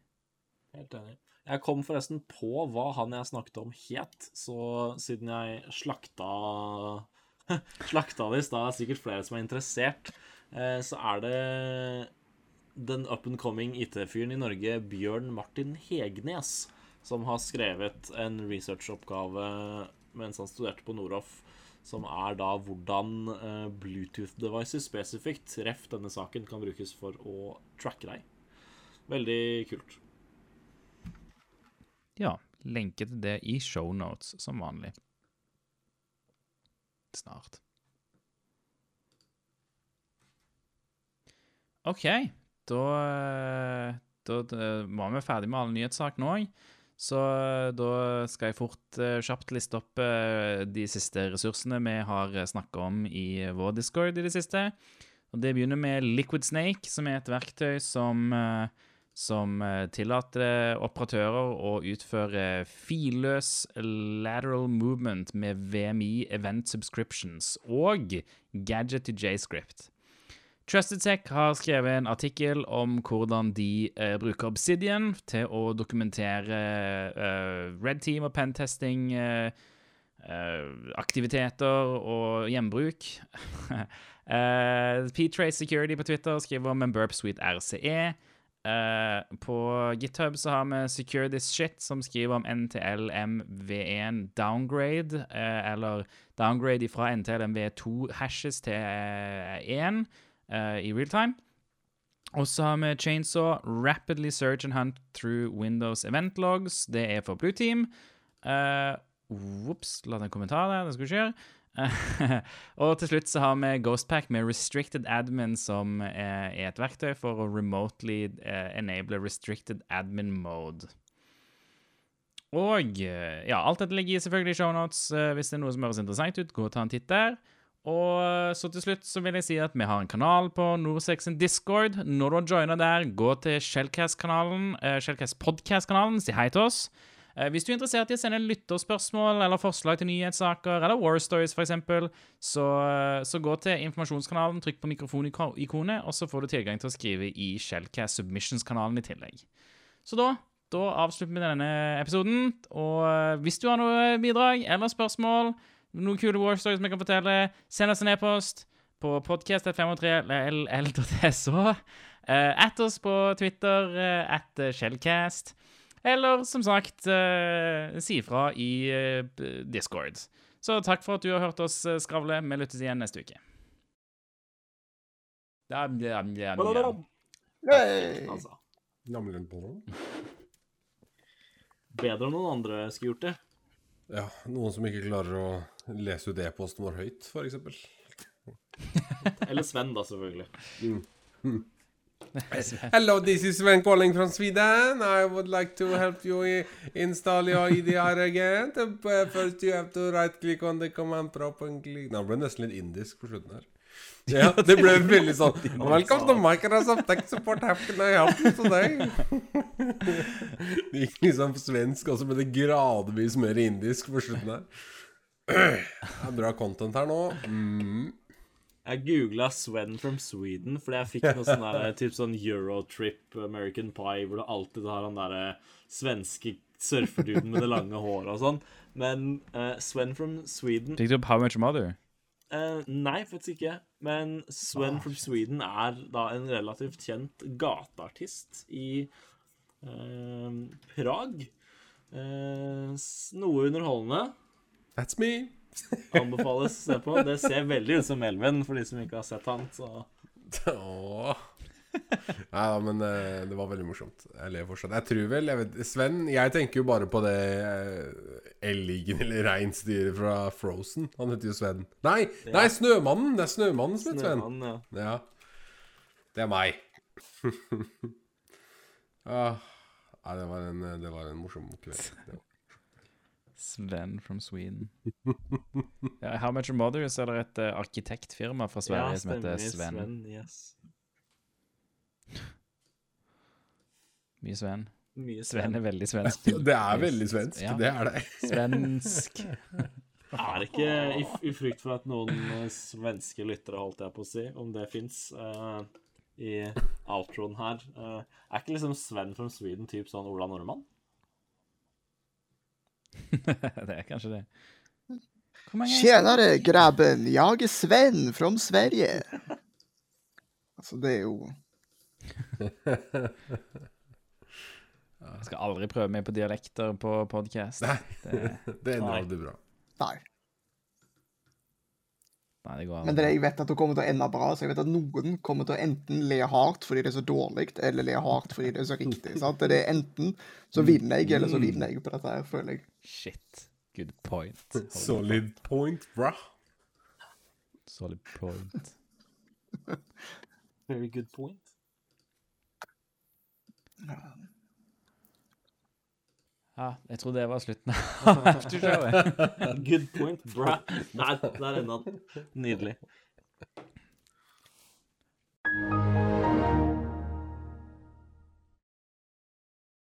Helt enig. Jeg kom forresten på hva han jeg snakket om het, så siden jeg slakta Slakta det i stad, er sikkert flere som er interessert, eh, så er det den up and coming IT-fyren i Norge, Bjørn Martin Hegnes, som har skrevet en researchoppgave mens han studerte på Noroff, som er da hvordan eh, Bluetooth-devices spesifikt, ref denne saken, kan brukes for å tracke deg. Veldig kult. Ja, lenke til det i shownotes, som vanlig. Snart. OK, da, eh, da, da var vi ferdig med alle nyhetssakene òg. Så eh, da skal jeg fort eh, kjapt liste opp de siste ressursene vi har snakka om i vår Discord i det siste. Og Det begynner med Liquid Snake, som er et verktøy som som eh, tillater operatører å utføre filløs lateral movement med VMI Event Subscriptions og Gadget to JScript. Trusted Tech har skrevet en artikkel om hvordan de eh, bruker Obsidian til å dokumentere eh, Red Team og pentesting eh, eh, aktiviteter og gjenbruk. uh, P-Trace Security på Twitter skriver om en Burp Suite RCE. Eh, på GitHub så har vi Secure This Shit, som skriver om NTLMV1 downgrade, uh, eller downgrade fra NTLMV2 hashes til uh, 1 eh, i real time. Og så har vi Chainsaw Rapidly Search and Hunt Through Windows Event Logs. Det er for Blue Team. Ops, la den kommentar der. Det skal gjøre. og til slutt så har vi Ghostpack med Restricted Admin, som er, er et verktøy for å remotely eh, enable restricted admin mode. Og eh, ja, alt dette ligger selvfølgelig i shownotes. Hvis det er noe som høres interessant ut, gå og ta en titt der. Og eh, så til slutt så vil jeg si at vi har en kanal på Norsex Discord. Når du har joina der, gå til Shellcast-kanalen, Shellcast podcast-kanalen, si hei til oss. Eh, Hvis du er interessert i å sende lytterspørsmål eller forslag til nyhetssaker eller War Stories f.eks., så, eh, så gå til informasjonskanalen, trykk på mikrofonikonet, og så får du tilgang til å skrive i Shellcast Submissions-kanalen i tillegg. Så da, da avslutter vi denne episoden. Og eh, hvis du har noe bidrag eller spørsmål, noen kule War Stories vi kan fortelle, send oss en e-post på podcast503ll.so. At oss på Twitter, at Shellcast. Eller som sagt, eh, si ifra i eh, Discord. Så takk for at du har hørt oss eh, skravle. Vi lyttes igjen neste uke. Ja, ja, ja, ja. Hey! Altså, bedre enn noen andre skulle gjort det. Ja, noen som ikke klarer å lese ut e-posten vår høyt, f.eks. Eller Sven, da, selvfølgelig. Hello, this is Sven calling from Sweden. I would like to help you install your EDR again. First you have to right click on the command prop and click Nå ble det nesten litt indisk på slutten her. Ja, det ble veldig sånn Welcome to Microsoft Tech Support. How can I help you today? Det gikk liksom på svensk, og så ble det gradvis mer indisk på slutten her. Det er bra content her nå. Mm. Jeg googla Sven from Sweden fordi jeg fikk noe sånn der, typ sånn Eurotrip American Pie, hvor du alltid har han derre svenske surferduden med det lange håret og sånn. Men uh, Sven from Sweden Fikk du opp How Much Mother? Uh, Nei, faktisk ikke. Men Sven from Sweden er da en relativt kjent gateartist i uh, Prag. Eh, noe underholdende. That's me. Anbefales å se på. Det ser veldig ut som Elven, for de som ikke har sett han. Så Åh. Nei da, men eh, det var veldig morsomt. Jeg ler fortsatt. Jeg tror vel jeg vet, Sven, jeg tenker jo bare på det uh, elgen eller reinsdyret fra Frozen. Han heter jo Sven. Nei, nei, Snømannen! Det er Snømannen som heter Sven. Ja. Ja. Det er meg. ah, nei, det var, en, det var en morsom kveld. Sven from Sweden. Ja, How Much Mother så er det et uh, arkitektfirma fra Sverige som heter Sven. Sven. yes. Mye Sven. Mye Sven Sven er veldig svensk. Det er veldig svensk. Ja. Det er det. Svensk. Er det ikke i, i frykt for at noen eh, svenske lyttere, holdt jeg på å si, om det fins, i outroen her uh, Er ikke liksom Sven from Sweden typ sånn Ola Nordmann? det er kanskje det. Tjenere, grabben, Jeg er Sven fra Sverige. Altså, det er jo Jeg skal aldri prøve meg på dialekter på podkast. Nei. Det, Det er aldri bra. Nei. Nei, det går Men det jeg vet at det kommer til å ende bra, så jeg vet at noen kommer til å enten le hardt fordi det er så dårlig, eller le hardt fordi det er så riktig. sant? Det er enten så vinner jeg, eller så vinner jeg på dette her, føler jeg. Shit. Good point. Solid point, bra. Solid point. Very good point. Ja, jeg tror det var slutten av aftershowet. Good point, bra. Der, der enda den. Nydelig.